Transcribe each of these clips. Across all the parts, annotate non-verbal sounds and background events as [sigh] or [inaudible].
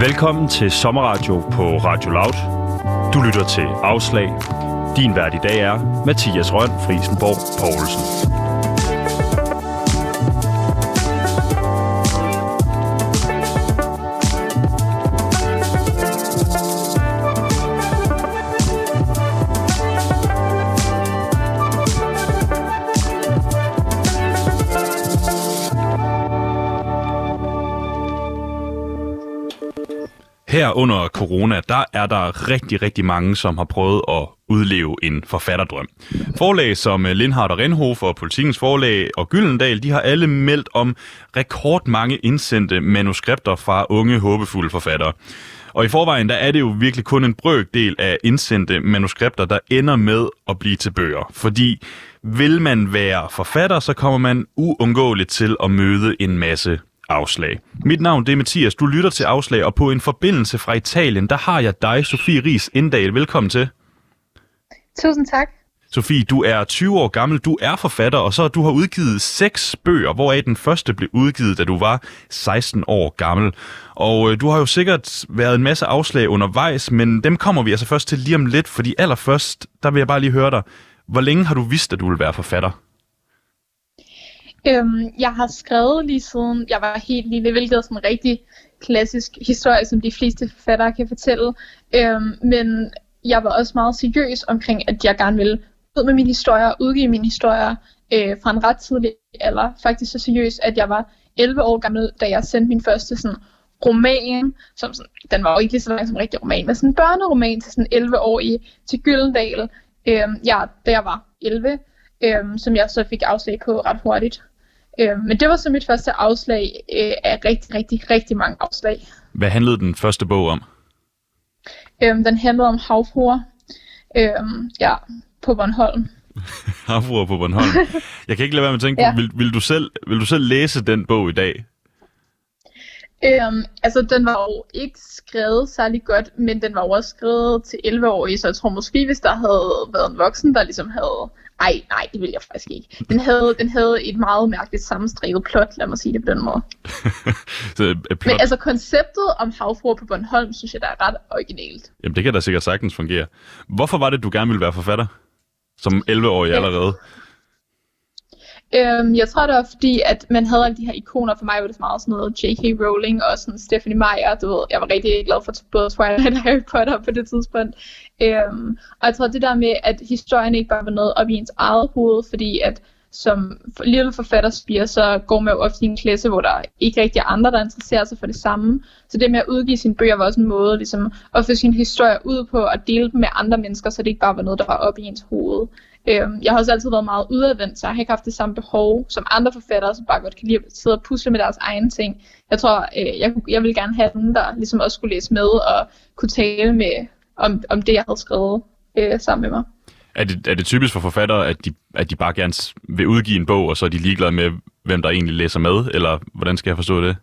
Velkommen til Sommerradio på Radio Loud. Du lytter til Afslag. Din vært i dag er Mathias Røn Frisenborg Poulsen. Her under corona, der er der rigtig, rigtig mange, som har prøvet at udleve en forfatterdrøm. Forlag som øh, Lindhardt og Renhof og Politikens Forlag og Gyldendal, de har alle meldt om rekordmange indsendte manuskripter fra unge, håbefulde forfattere. Og i forvejen, der er det jo virkelig kun en brøkdel af indsendte manuskripter, der ender med at blive til bøger. Fordi vil man være forfatter, så kommer man uundgåeligt til at møde en masse afslag. Mit navn det er Mathias, du lytter til afslag, og på en forbindelse fra Italien, der har jeg dig, Sofie Ries Indal. Velkommen til. Tusind tak. Sofie, du er 20 år gammel, du er forfatter, og så du har udgivet seks bøger, hvoraf den første blev udgivet, da du var 16 år gammel. Og øh, du har jo sikkert været en masse afslag undervejs, men dem kommer vi altså først til lige om lidt, fordi allerførst, der vil jeg bare lige høre dig, hvor længe har du vidst, at du vil være forfatter? Øhm, jeg har skrevet lige siden jeg var helt lille, hvilket er sådan en rigtig klassisk historie, som de fleste forfattere kan fortælle. Øhm, men jeg var også meget seriøs omkring, at jeg gerne ville ud med mine historier, udgive mine historier øh, fra en ret tidlig alder. Faktisk så seriøs, at jeg var 11 år gammel, da jeg sendte min første sådan, roman, som sådan, den var jo ikke lige så lang som en rigtig roman, men sådan en børneroman til sådan 11 år i, til Gyldendal, øh, ja, da jeg var 11, øh, som jeg så fik afslag på ret hurtigt. Øh, men det var så mit første afslag øh, af rigtig, rigtig, rigtig mange afslag. Hvad handlede den første bog om? Øh, den handlede om havfruer. Øh, ja, på Bornholm. [laughs] havfruer på Bornholm. Jeg kan ikke lade være med at tænke, ja. vil, vil, du selv, vil du selv læse den bog i dag? Øhm, altså, den var jo ikke skrevet særlig godt, men den var jo også skrevet til 11-årige, så jeg tror måske, hvis der havde været en voksen, der ligesom havde... Ej, nej, det vil jeg faktisk ikke. Den havde, den havde et meget mærkeligt sammenstrikket plot, lad mig sige det på den måde. [laughs] så, uh, plot... Men altså, konceptet om havfruer på Bornholm, synes jeg, der er ret originalt. Jamen, det kan da sikkert sagtens fungere. Hvorfor var det, du gerne ville være forfatter? Som 11-årig allerede? Øhm, jeg tror det var fordi, at man havde alle de her ikoner. For mig var det meget sådan noget J.K. Rowling og sådan Stephanie Meyer. Du ved, jeg var rigtig glad for både Twilight og Harry Potter på det tidspunkt. Øhm, og jeg tror det der med, at historien ikke bare var noget op i ens eget hoved, fordi at som lille forfatterspire, så går man jo ofte i en klasse, hvor der ikke rigtig er andre, der interesserer sig for det samme. Så det med at udgive sine bøger var også en måde ligesom, at få sin historie ud på og dele dem med andre mennesker, så det ikke bare var noget, der var op i ens hoved. Øhm, jeg har også altid været meget udadvendt, så jeg har ikke haft det samme behov som andre forfattere, som bare godt kan lide at sidde og pusle med deres egne ting. Jeg tror, øh, jeg, jeg ville gerne have nogen, der ligesom også skulle læse med og kunne tale med om, om det, jeg havde skrevet øh, sammen med mig. Er det, er det typisk for forfattere, at de, at de bare gerne vil udgive en bog, og så er de ligeglade med, hvem der egentlig læser med? Eller hvordan skal jeg forstå det?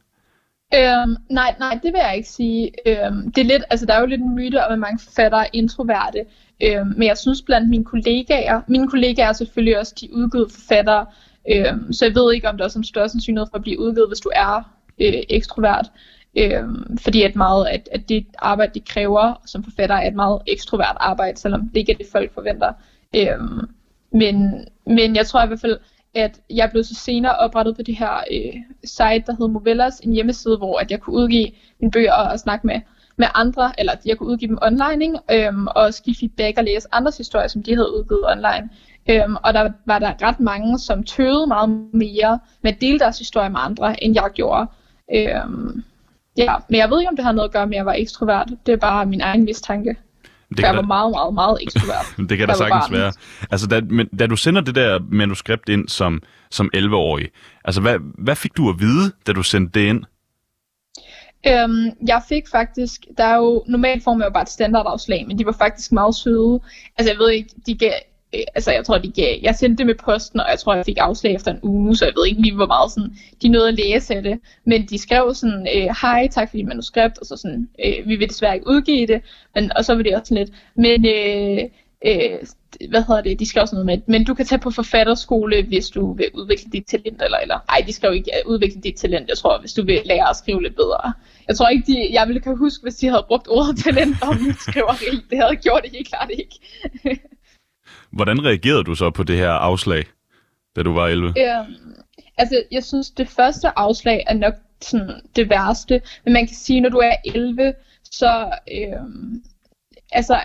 Øhm, nej, nej, det vil jeg ikke sige. Øhm, det er lidt, altså der er jo lidt en myte om, at mange forfattere er introverte. Øhm, men jeg synes blandt mine kollegaer, mine kollegaer er selvfølgelig også de udgivet forfattere, øhm, så jeg ved ikke, om der er som større sandsynlighed for at blive udgivet, hvis du er øh, ekstrovert. Øhm, fordi at meget at, at det arbejde, det kræver som forfatter, er et meget ekstrovert arbejde, selvom det ikke er det, folk forventer. Øhm, men, men jeg tror i hvert fald, at jeg blev så senere oprettet på det her øh, site, der hedder Movellas, en hjemmeside, hvor at jeg kunne udgive mine bøger og snakke med, med andre, eller jeg kunne udgive dem online, ikke? øhm, og give feedback og læse andres historier, som de havde udgivet online. Øhm, og der var der ret mange, som tøvede meget mere med at dele deres historie med andre, end jeg gjorde. Øhm, ja, men jeg ved ikke, om det har noget at gøre med, at jeg var ekstrovert. Det er bare min egen mistanke. Det jeg var da... meget, meget, meget ekstrovert. [laughs] det kan da sagtens være. Altså, da, men, da du sender det der manuskript ind som, som 11-årig, altså, hvad, hvad fik du at vide, da du sendte det ind? Øhm, jeg fik faktisk, der er jo, normalt får man jo bare et standardafslag, men de var faktisk meget søde. Altså, jeg ved ikke, de gav Øh, altså jeg tror, de gav, jeg sendte det med posten, og jeg tror, jeg fik afslag efter en uge, så jeg ved ikke lige, hvor meget sådan, de nåede at læse af det. Men de skrev sådan, øh, hej, tak for dit manuskript, og så sådan, øh, vi vil desværre ikke udgive det, men, og så var det også sådan lidt, men øh, øh, hvad hedder det, de skrev sådan noget med, men du kan tage på forfatterskole, hvis du vil udvikle dit talent, eller, eller ej, de skrev ikke udvikle dit talent, jeg tror, hvis du vil lære at skrive lidt bedre. Jeg tror ikke, de, jeg ville kan huske, hvis de havde brugt ordet talent om mit [laughs] skriveri, det havde gjort det helt klart ikke. [laughs] Hvordan reagerede du så på det her afslag, da du var 11? Ja, øhm, altså, jeg synes, det første afslag er nok sådan det værste, men man kan sige, når du er 11, så øh, altså,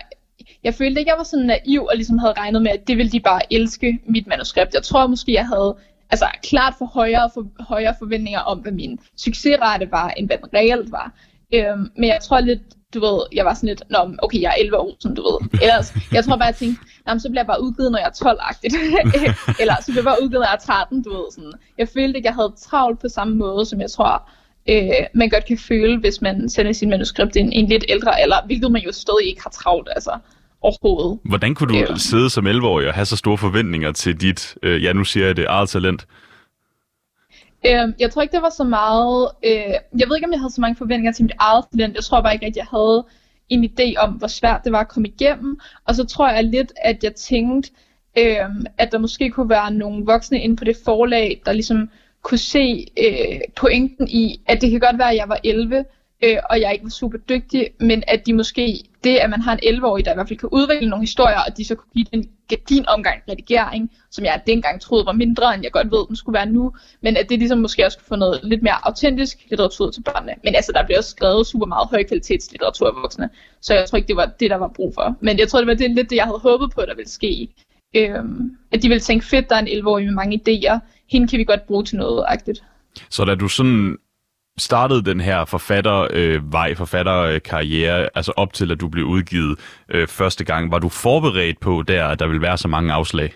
jeg følte ikke, jeg var sådan naiv og ligesom havde regnet med, at det ville de bare elske mit manuskript. Jeg tror måske, jeg havde altså, klart for højere, for højere forventninger om, hvad min succesrate var, end hvad den reelt var. Øhm, men jeg tror lidt, du ved, jeg var sådan lidt, Nå, okay, jeg er 11 år, som du ved. Ellers, jeg tror bare, jeg tænkte, Nå, så bliver jeg bare udgivet, når jeg er 12-agtigt. [laughs] Eller så bliver jeg bare udgivet, når jeg er 13, du ved. Sådan. Jeg følte ikke, jeg havde travlt på samme måde, som jeg tror, øh, man godt kan føle, hvis man sender sin manuskript i en, en lidt ældre alder, hvilket man jo stadig ikke har travlt, altså overhovedet. Hvordan kunne du øh. sidde som 11-årig og have så store forventninger til dit, øh, ja nu siger jeg det, eget talent? Øh, jeg tror ikke, det var så meget... Øh, jeg ved ikke, om jeg havde så mange forventninger til mit eget talent. Jeg tror bare ikke, at jeg havde en idé om, hvor svært det var at komme igennem. Og så tror jeg lidt, at jeg tænkte, øh, at der måske kunne være nogle voksne inde på det forlag, der ligesom kunne se øh, pointen i, at det kan godt være, at jeg var 11, øh, og jeg ikke var super dygtig, men at de måske, det at man har en 11-årig, der i hvert fald kan udvikle nogle historier, og de så kunne give den, din omgang redigering, som jeg dengang troede var mindre, end jeg godt ved, den skulle være nu, men at det ligesom måske også kunne få noget lidt mere autentisk litteratur til børnene. Men altså, der bliver også skrevet super meget højkvalitetslitteratur af voksne, så jeg tror ikke, det var det, der var brug for. Men jeg tror, det var det, lidt det, jeg havde håbet på, der ville ske. Øhm, at de ville tænke, fedt, der er en 11-årig med mange idéer, hende kan vi godt bruge til noget agtigt. Så da du sådan startede den her forfattervej, øh, forfatterkarriere, øh, altså op til at du blev udgivet øh, første gang, var du forberedt på der, at der ville være så mange afslag?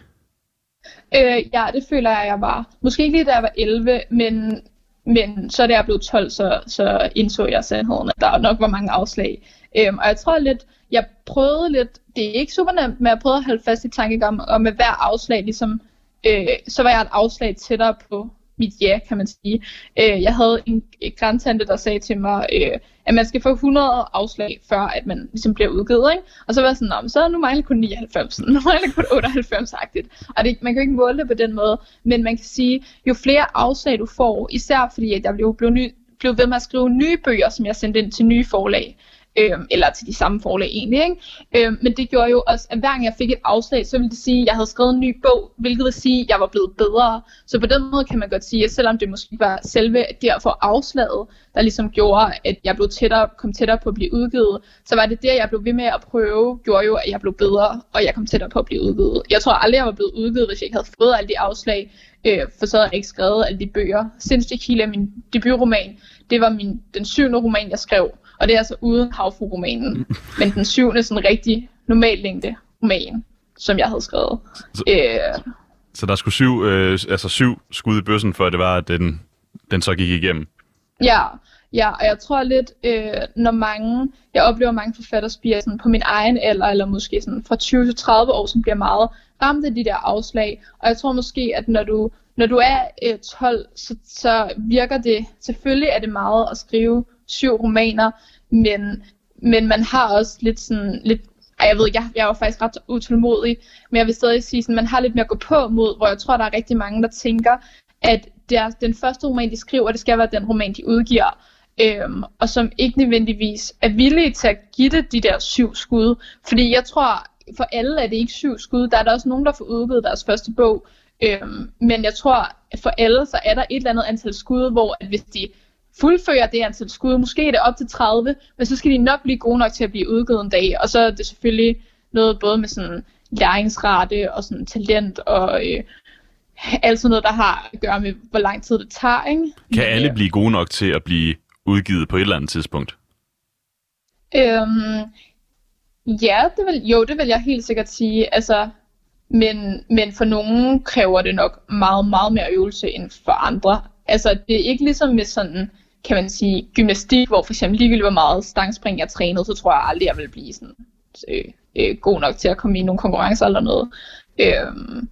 Øh, ja, det føler jeg, jeg var. Måske ikke lige da jeg var 11, men, men så da jeg blev 12, så, så indså jeg sandheden, at der nok var mange afslag. Øhm, og jeg tror lidt, jeg prøvede lidt, det er ikke super nemt, men jeg prøvede at holde fast i tankegangen, og med hver afslag ligesom, øh, så var jeg et afslag tættere på, mit ja, kan man sige. Øh, jeg havde en øh, grantante, der sagde til mig, øh, at man skal få 100 afslag, før at man ligesom bliver udgivet. Ikke? Og så var jeg sådan, så nu mangler kun 99, [laughs] nu mangler kun 98-agtigt. Og det, man kan jo ikke måle det på den måde, men man kan sige, jo flere afslag du får, især fordi at jeg blev, blev, ny, blev ved med at skrive nye bøger, som jeg sendte ind til nye forlag, øh, eller til de samme forlag egentlig. Ikke? Øh, men det gjorde jo også, at hver gang jeg fik et afslag, så ville det sige, at jeg havde skrevet en ny bog, hvilket vil sige, at jeg var blevet bedre. Så på den måde kan man godt sige, at selvom det måske var selve derfor afslaget, der ligesom gjorde, at jeg blev tættere, kom tættere på at blive udgivet, så var det det, jeg blev ved med at prøve, gjorde jo, at jeg blev bedre, og jeg kom tættere på at blive udgivet. Jeg tror aldrig, jeg var blevet udgivet, hvis jeg ikke havde fået alle de afslag, øh, for så havde jeg ikke skrevet alle de bøger. Sindssygt Kile er min debutroman. Det var min, den syvende roman, jeg skrev. Og det er altså uden havfru-romanen. men den syvende sådan rigtig normal længde roman, som jeg havde skrevet. Så, øh, så der skulle syv, øh, altså syv skud i bøssen, før det var, at den, den så gik igennem? Ja, ja, og jeg tror lidt, øh, når mange, jeg oplever mange forfatterspiger sådan på min egen alder, eller måske sådan fra 20 til 30 år, som bliver meget ramt af de der afslag. Og jeg tror måske, at når du, når du er øh, 12, så, så virker det, selvfølgelig er det meget at skrive syv romaner, men, men man har også lidt sådan, lidt, ej, jeg ved ikke, jeg, jeg var faktisk ret utålmodig, men jeg vil stadig sige, sådan, man har lidt mere at gå på mod, hvor jeg tror, der er rigtig mange, der tænker, at det er den første roman, de skriver, det skal være den roman, de udgiver, øhm, og som ikke nødvendigvis er villige til at give det de der syv skud, fordi jeg tror, for alle er det ikke syv skud, der er der også nogen, der får udgivet deres første bog, øhm, men jeg tror, for alle, så er der et eller andet antal skud, hvor at hvis de fuldfører det antal skud. Måske er det op til 30, men så skal de nok blive gode nok til at blive udgivet en dag. Og så er det selvfølgelig noget både med sådan læringsrate og sådan talent og øh, alt sådan noget, der har at gøre med, hvor lang tid det tager. Ikke? Kan alle blive gode nok til at blive udgivet på et eller andet tidspunkt? Øhm, ja, det vil, jo, det vil jeg helt sikkert sige. Altså, men, men for nogen kræver det nok meget, meget mere øvelse end for andre. Altså, det er ikke ligesom med sådan kan man sige, gymnastik, hvor for eksempel ligegyldigt hvor meget stangspring jeg trænede, så tror jeg aldrig, jeg vil blive sådan, øh, øh, god nok til at komme i nogle konkurrencer eller noget. Øh,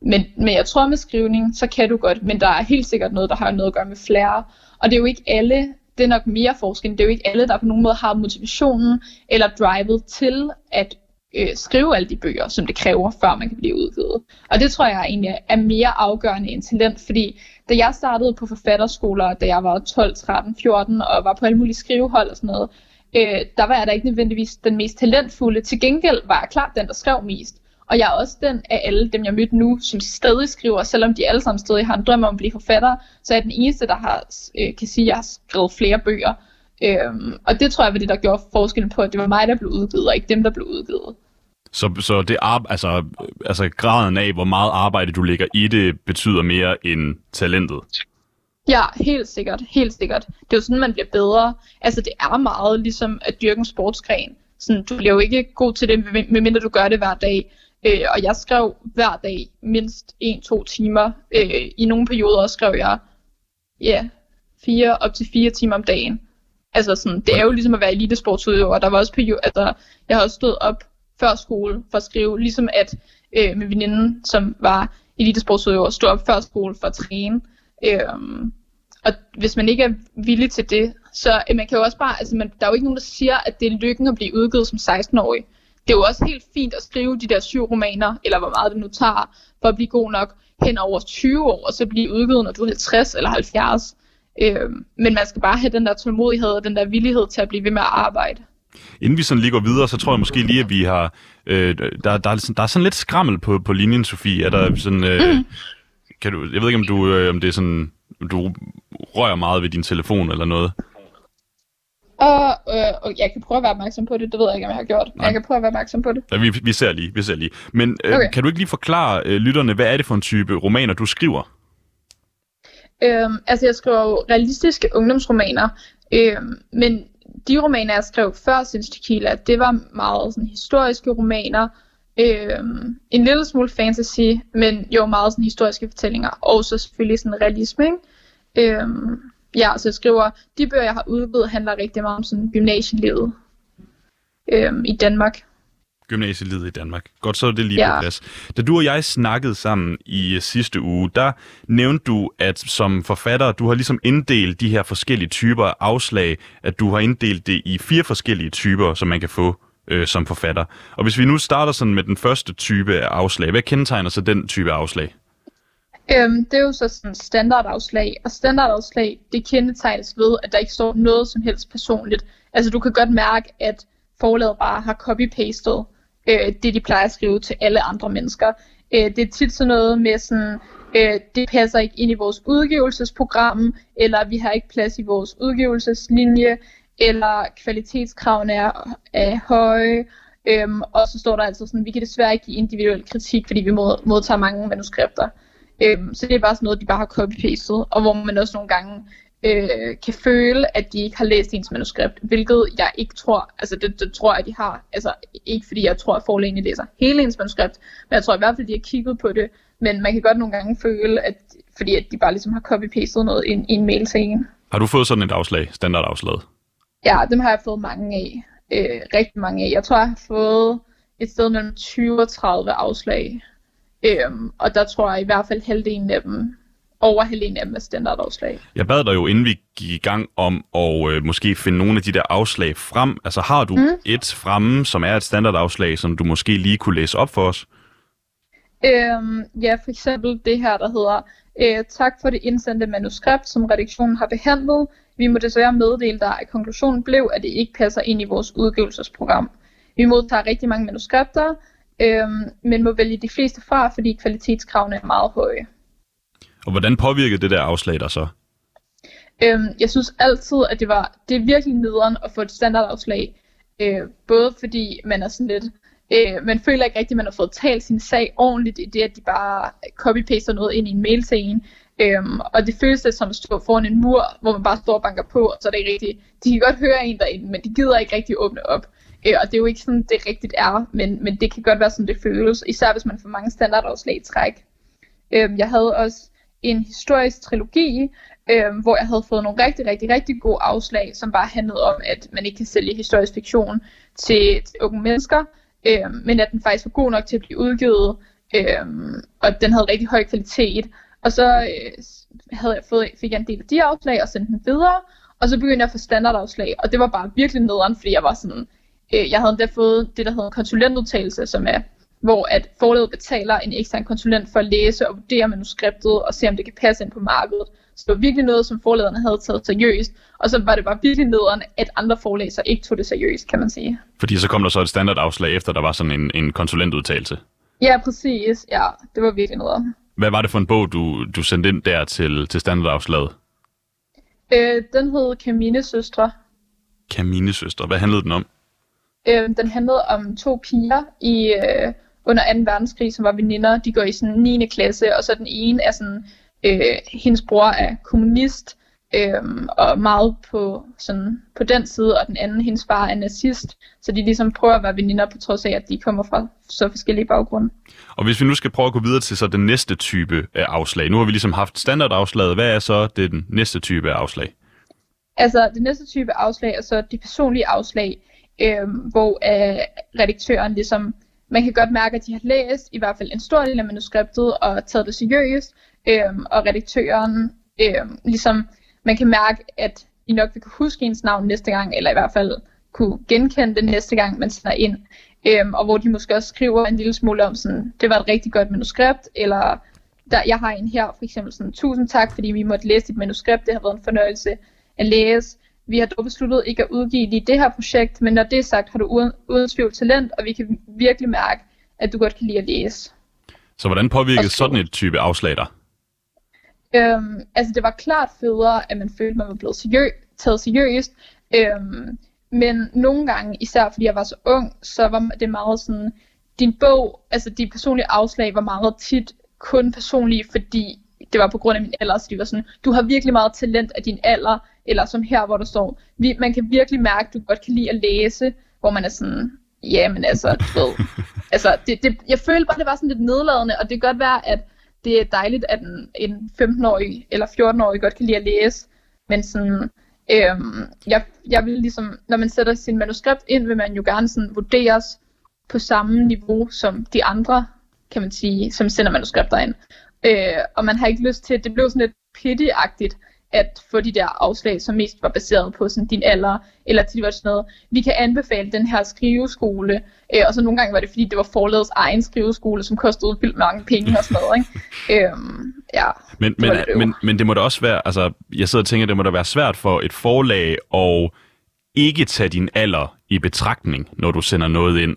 men, men jeg tror med skrivning, så kan du godt, men der er helt sikkert noget, der har noget at gøre med flere. Og det er jo ikke alle, det er nok mere forskel, det er jo ikke alle, der på nogen måde har motivationen eller drivet til at øh, skrive alle de bøger, som det kræver, før man kan blive udgivet. Og det tror jeg egentlig er mere afgørende end talent, fordi da jeg startede på forfatterskoler, da jeg var 12, 13, 14 og var på alle mulige skrivehold og sådan noget, øh, der var jeg da ikke nødvendigvis den mest talentfulde. Til gengæld var jeg klart den, der skrev mest. Og jeg er også den af alle dem, jeg mødte nu, som stadig skriver, selvom de alle sammen stadig har en drøm om at blive forfatter, så er jeg den eneste, der har, øh, kan sige, at jeg har skrevet flere bøger. Øhm, og det tror jeg var det, der gjorde forskellen på, at det var mig, der blev udgivet, og ikke dem, der blev udgivet. Så, så det ar- altså, altså graden af, hvor meget arbejde du lægger i det, betyder mere end talentet? Ja, helt sikkert. Helt sikkert. Det er jo sådan, man bliver bedre. Altså, det er meget ligesom at dyrke en sportsgren. Sådan, du bliver jo ikke god til det, medmindre du gør det hver dag. Øh, og jeg skrev hver dag mindst 1-2 timer. Øh, I nogle perioder skrev jeg ja, fire op til fire timer om dagen. Altså sådan, det er jo ligesom at være elitesportsudøver. Der var også perioder, altså, jeg har også stået op før skole for at skrive, ligesom at øh, min veninde, som var elitesportsudøver, stod op før skole for at træne. Øh, og hvis man ikke er villig til det, så øh, man kan jo også bare, altså man, der er jo ikke nogen, der siger, at det er lykken at blive udgivet som 16-årig. Det er jo også helt fint at skrive de der syv romaner, eller hvor meget det nu tager, for at blive god nok hen over 20 år, og så blive udgivet, når du er 50 eller 70. Øh, men man skal bare have den der tålmodighed og den der villighed til at blive ved med at arbejde. Inden vi sådan lige går videre, så tror jeg måske lige, at vi har... Øh, der, der, er, sådan, der er sådan lidt skrammel på, på linjen, Sofie. Er der sådan... Øh, mm. kan du, jeg ved ikke, om, du, øh, om det er sådan... Du rører meget ved din telefon eller noget. Og, øh, og jeg kan prøve at være opmærksom på det. Det ved jeg ikke, om jeg har gjort. Nej. Jeg kan prøve at være opmærksom på det. Ja, vi, vi ser lige. Vi ser lige. Men øh, okay. kan du ikke lige forklare øh, lytterne, hvad er det for en type romaner, du skriver? Øhm, altså, jeg skriver jo realistiske ungdomsromaner. Øhm, men de romaner, jeg skrev før Since Tequila, det var meget sådan historiske romaner. øh, en lille smule fantasy, men jo meget sådan historiske fortællinger. Og så selvfølgelig sådan realisme, ikke? Øh, ja, så jeg skriver, de bøger, jeg har udgivet, handler rigtig meget om sådan gymnasielivet øh, i Danmark gymnasielivet i Danmark. Godt, så er det lige ja. på plads. Da du og jeg snakkede sammen i sidste uge, der nævnte du, at som forfatter, du har ligesom inddelt de her forskellige typer af afslag, at du har inddelt det i fire forskellige typer, som man kan få øh, som forfatter. Og hvis vi nu starter sådan med den første type af afslag, hvad kendetegner så den type af afslag? Øhm, det er jo så sådan standardafslag, og standardafslag, det kendetegnes ved, at der ikke står noget som helst personligt. Altså du kan godt mærke, at forlaget bare har copy-pastet øh, det, de plejer at skrive til alle andre mennesker. Øh, det er tit sådan noget med sådan, øh, det passer ikke ind i vores udgivelsesprogram, eller vi har ikke plads i vores udgivelseslinje, eller kvalitetskravene er, er høje, øhm, og så står der altså sådan, vi kan desværre ikke give individuel kritik, fordi vi modtager mange manuskripter. Øhm, så det er bare sådan noget, de bare har copy-pastet, og hvor man også nogle gange øh, kan føle, at de ikke har læst ens manuskript, hvilket jeg ikke tror, altså det, det tror jeg, de har, altså ikke fordi jeg tror, at forlægene læser hele ens manuskript, men jeg tror i hvert fald, de har kigget på det, men man kan godt nogle gange føle, at fordi at de bare ligesom har copy-pastet noget i, i en mail til en. Har du fået sådan et afslag, standardafslag? Ja, dem har jeg fået mange af, øh, rigtig mange af. Jeg tror, jeg har fået et sted mellem 20 og 30 afslag, øhm, og der tror jeg i hvert fald halvdelen af dem over halvdelen af dem er standardafslag. Jeg bad dig jo, inden vi gik i gang om at øh, måske finde nogle af de der afslag frem. Altså har du mm. et fremme, som er et standardafslag, som du måske lige kunne læse op for os? Øhm, ja, for eksempel det her, der hedder øh, Tak for det indsendte manuskript, som redaktionen har behandlet. Vi må desværre meddele dig, at konklusionen blev, at det ikke passer ind i vores udgivelsesprogram. Vi modtager rigtig mange manuskripter, øh, men må vælge de fleste fra, fordi kvalitetskravene er meget høje. Og hvordan påvirkede det der afslag dig så? Øhm, jeg synes altid, at det var det er virkelig nederen at få et standardafslag. Øh, både fordi man er sådan lidt, øh, man føler ikke rigtigt, at man har fået talt sin sag ordentligt i det, at de bare copy-paster noget ind i en mail til en. Øhm, og det føles lidt som at stå foran en mur, hvor man bare står og banker på, og så er det ikke rigtigt. De kan godt høre en derinde, men de gider ikke rigtig åbne op. Øh, og det er jo ikke sådan, det rigtigt er, men, men det kan godt være sådan, det føles, især hvis man får mange standardafslag i træk. Øhm, jeg havde også en historisk trilogi, øh, hvor jeg havde fået nogle rigtig, rigtig, rigtig gode afslag, som bare handlede om, at man ikke kan sælge historisk fiktion til, til unge mennesker, øh, men at den faktisk var god nok til at blive udgivet, øh, og den havde rigtig høj kvalitet. Og så øh, havde jeg fået, fik jeg en del af de afslag og sendte den videre, og så begyndte jeg at få standardafslag, og det var bare virkelig nederen, fordi jeg var sådan, Øh, jeg havde endda fået det, der hedder konsulentudtalelse, som er, hvor at forlaget betaler en ekstern konsulent for at læse og vurdere manuskriptet og se, om det kan passe ind på markedet. Så det var virkelig noget, som forladerne havde taget seriøst. Og så var det bare virkelig nederen, at andre forlag så ikke tog det seriøst, kan man sige. Fordi så kom der så et standardafslag efter, der var sådan en, en konsulentudtalelse. Ja, præcis. Ja, det var virkelig noget. Hvad var det for en bog, du, du sendte ind der til, til standardafslaget? Øh, den hed Kamine Søstre. Kamine Søstre. Hvad handlede den om? Øh, den handlede om to piger i øh, under 2. verdenskrig, som var veninder. De går i sådan 9. klasse, og så den ene er sådan, øh, hendes bror er kommunist, øh, og meget på, sådan, på den side, og den anden, hendes far er nazist. Så de ligesom prøver at være veninder, på trods af, at de kommer fra så forskellige baggrunde. Og hvis vi nu skal prøve at gå videre til så den næste type af afslag. Nu har vi ligesom haft standardafslaget. Hvad er så det den næste type af afslag? Altså, det næste type afslag er så de personlige afslag, øh, hvor øh, redaktøren ligesom, man kan godt mærke, at de har læst i hvert fald en stor del af manuskriptet og taget det seriøst, øhm, og redaktøren øhm, ligesom, man kan mærke, at I nok vil kunne huske ens navn næste gang, eller i hvert fald kunne genkende det næste gang, man sender ind. Øhm, og hvor de måske også skriver en lille smule om sådan, det var et rigtig godt manuskript, eller der, jeg har en her, for eksempel sådan, tusind tak, fordi vi måtte læse dit manuskript, det har været en fornøjelse at læse. Vi har dog besluttet ikke at udgive lige det her projekt, men når det er sagt, har du uden, uden tvivl talent, og vi kan virkelig mærke, at du godt kan lide at læse. Så hvordan påvirkede sådan et type afslag dig? Øhm, altså det var klart federe, at man følte, at man var blevet seriø- taget seriøst. Øhm, men nogle gange, især fordi jeg var så ung, så var det meget sådan, din bog, altså de personlige afslag var meget tit kun personlige, fordi det var på grund af min alder, så de var sådan, du har virkelig meget talent af din alder, eller som her, hvor der står, vi, man kan virkelig mærke, at du godt kan lide at læse, hvor man er sådan, ja, men altså, du ved, [laughs] altså, det, det, jeg følte bare, det var sådan lidt nedladende, og det kan godt være, at det er dejligt, at en, en 15-årig eller 14-årig godt kan lide at læse, men sådan, øhm, jeg, jeg vil ligesom, når man sætter sin manuskript ind, vil man jo gerne sådan vurderes på samme niveau som de andre, kan man sige, som sender manuskripter ind. Øh, og man har ikke lyst til, det blev sådan lidt pity-agtigt, at få de der afslag, som mest var baseret på sådan din alder, eller til var sådan noget, vi kan anbefale den her skriveskole, øh, og så nogle gange var det, fordi det var forladets egen skriveskole, som kostede vildt mange penge og sådan noget, ikke? [laughs] øhm, ja, men, men, det men, men det må da også være, altså, jeg sidder og tænker, det må da være svært for et forlag at ikke tage din alder i betragtning, når du sender noget ind.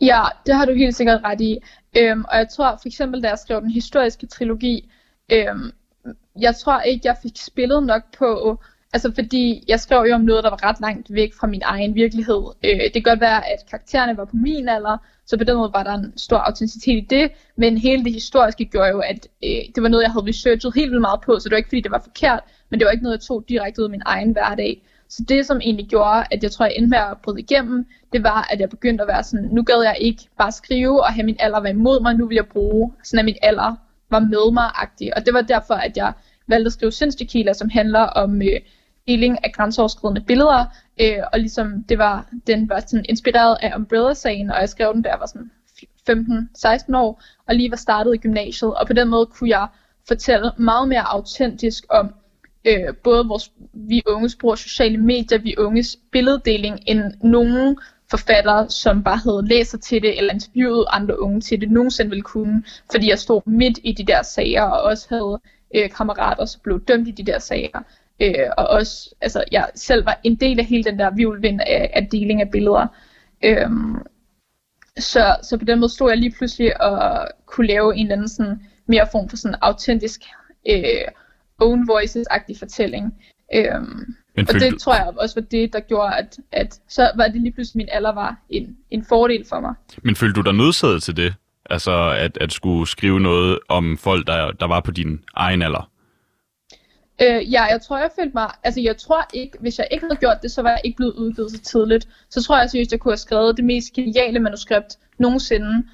Ja, det har du helt sikkert ret i. Øhm, og jeg tror for eksempel, da jeg skrev den historiske trilogi, øhm, jeg tror ikke, jeg fik spillet nok på, altså fordi jeg skrev jo om noget, der var ret langt væk fra min egen virkelighed. Øh, det kan godt være, at karaktererne var på min alder, så på den måde var der en stor autenticitet i det, men hele det historiske gjorde jo, at øh, det var noget, jeg havde researchet helt vildt meget på, så det var ikke fordi, det var forkert, men det var ikke noget, jeg tog direkte ud af min egen hverdag. Så det, som egentlig gjorde, at jeg tror, jeg endte med at bryde igennem, det var, at jeg begyndte at være sådan, nu gad jeg ikke bare skrive og have min alder være imod mig, nu vil jeg bruge sådan, at min alder var med mig-agtig. Og det var derfor, at jeg valgte at skrive Sindstekila, som handler om øh, deling af grænseoverskridende billeder. Øh, og ligesom det var, den var sådan inspireret af Umbrella-sagen, og jeg skrev den, da jeg var sådan 15-16 år, og lige var startet i gymnasiet. Og på den måde kunne jeg fortælle meget mere autentisk om øh, både vores, vi unges brug af sociale medier, vi unges billeddeling, end nogen forfattere, som bare havde læser til det, eller interviewet andre unge til det, nogensinde ville kunne, fordi jeg stod midt i de der sager, og også havde øh, kammerater, som blev dømt i de der sager. Øh, og også, altså jeg selv var en del af hele den der vivlvind af, af deling af billeder. Øh, så, så på den måde stod jeg lige pludselig og kunne lave en eller anden sådan, mere form for sådan autentisk øh, own voices-agtig fortælling. Øh, men og det du... tror jeg også var det, der gjorde, at, at så var det lige pludselig, min alder var en, en fordel for mig. Men følte du dig nødsaget til det? Altså at, at skulle skrive noget om folk, der, der var på din egen alder? Øh, ja, jeg tror, jeg følte mig... Altså, jeg tror ikke... Hvis jeg ikke havde gjort det, så var jeg ikke blevet udgivet så tidligt. Så tror jeg seriøst, jeg kunne have skrevet det mest geniale manuskript nogensinde.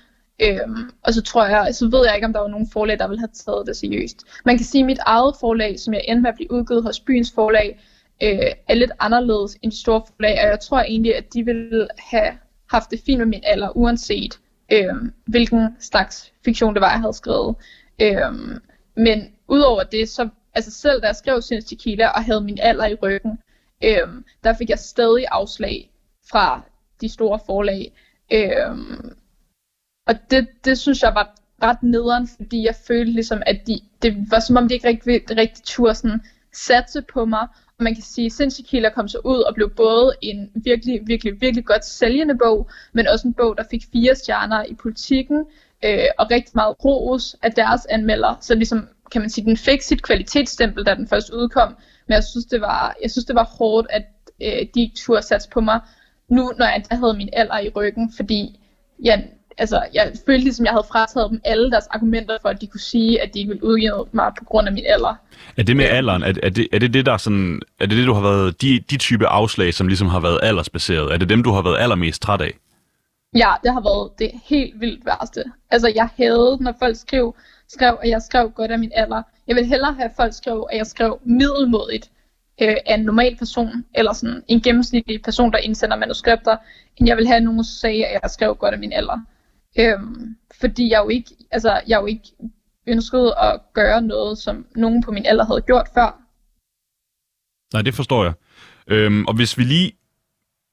Øhm, og så tror jeg... Så ved jeg ikke, om der var nogen forlag, der ville have taget det seriøst. Man kan sige, at mit eget forlag, som jeg endte med at blive udgivet hos byens forlag, øh, er lidt anderledes end store forlag. Og jeg tror egentlig, at de ville have haft det fint med min alder, uanset øh, hvilken slags fiktion det var, jeg havde skrevet. Øh, men udover det, så altså selv da jeg skrev Sinds Tequila og havde min alder i ryggen, øh, der fik jeg stadig afslag fra de store forlag. Øh, og det, det synes jeg var ret nederen, fordi jeg følte ligesom, at de, det var som om de ikke rigtig, rigtig turde sådan satse på mig. Man kan sige, at Sindssyg kom så ud og blev både en virkelig, virkelig, virkelig godt sælgende bog, men også en bog, der fik fire stjerner i politikken, øh, og rigtig meget ros af deres anmelder. Så ligesom, kan man sige, den fik sit kvalitetsstempel, da den først udkom, men jeg synes, det var, jeg synes, det var hårdt, at øh, de ikke turde satse på mig, nu når jeg havde min alder i ryggen, fordi jeg, altså, jeg følte ligesom, jeg havde frataget dem alle deres argumenter for, at de kunne sige, at de ikke ville udgive mig på grund af min alder. Er det med alderen, er, er, det, er det det, der sådan, er det det, du har været, de, de type afslag, som ligesom har været aldersbaseret, er det dem, du har været allermest træt af? Ja, det har været det helt vildt værste. Altså, jeg havde, når folk skrev, skrev, at jeg skrev godt af min alder. Jeg vil hellere have, at folk skrev, at jeg skrev middelmodigt øh, af en normal person, eller sådan en gennemsnitlig person, der indsender manuskripter, end jeg vil have, at nogen sagde, at jeg skrev godt af min alder. Øhm, fordi jeg jo ikke, altså, jeg jo ikke ønskede at gøre noget, som nogen på min alder havde gjort før. Nej, det forstår jeg. Øhm, og hvis vi lige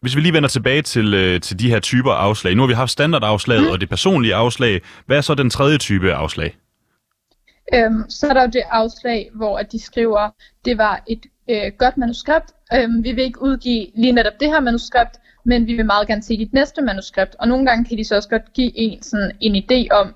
hvis vi lige vender tilbage til, øh, til de her typer afslag. Nu har vi haft standardafslag mm. og det personlige afslag. Hvad er så den tredje type afslag? Øhm, så er der jo det afslag, hvor at de skriver, det var et øh, godt manuskript. Øhm, vi vil ikke udgive lige netop det her manuskript, men vi vil meget gerne se dit næste manuskript. Og nogle gange kan de så også godt give en sådan en idé om,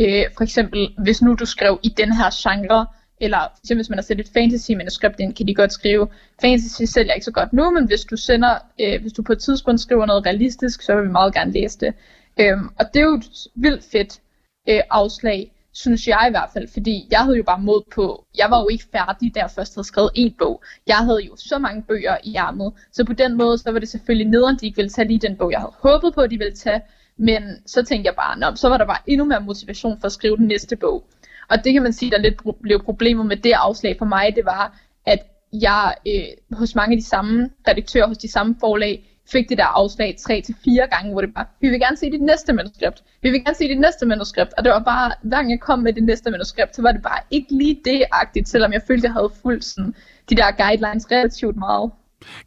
øh, for eksempel hvis nu du skrev i den her genre, eller for eksempel hvis man har sendt et fantasy-manuskript ind, kan de godt skrive, fantasy sælger ikke så godt nu, men hvis du sender, øh, hvis du på et tidspunkt skriver noget realistisk, så vil vi meget gerne læse det. Øhm, og det er jo et vildt fedt øh, afslag, synes jeg i hvert fald, fordi jeg havde jo bare mod på, jeg var jo ikke færdig, da jeg først havde skrevet en bog. Jeg havde jo så mange bøger i armet, så på den måde, så var det selvfølgelig nederen, de ikke ville tage lige den bog, jeg havde håbet på, at de ville tage, men så tænkte jeg bare, Nå, så var der bare endnu mere motivation for at skrive den næste bog. Og det kan man sige, der lidt blev problemet med det afslag for mig, det var, at jeg øh, hos mange af de samme redaktører, hos de samme forlag, fik det der afslag tre til fire gange, hvor det bare, vi vil gerne se dit næste manuskript, vi vil gerne se dit næste manuskript, og det var bare, hver gang jeg kom med det næste manuskript, så var det bare ikke lige det-agtigt, selvom jeg følte, jeg havde fulgt sådan, de der guidelines relativt meget.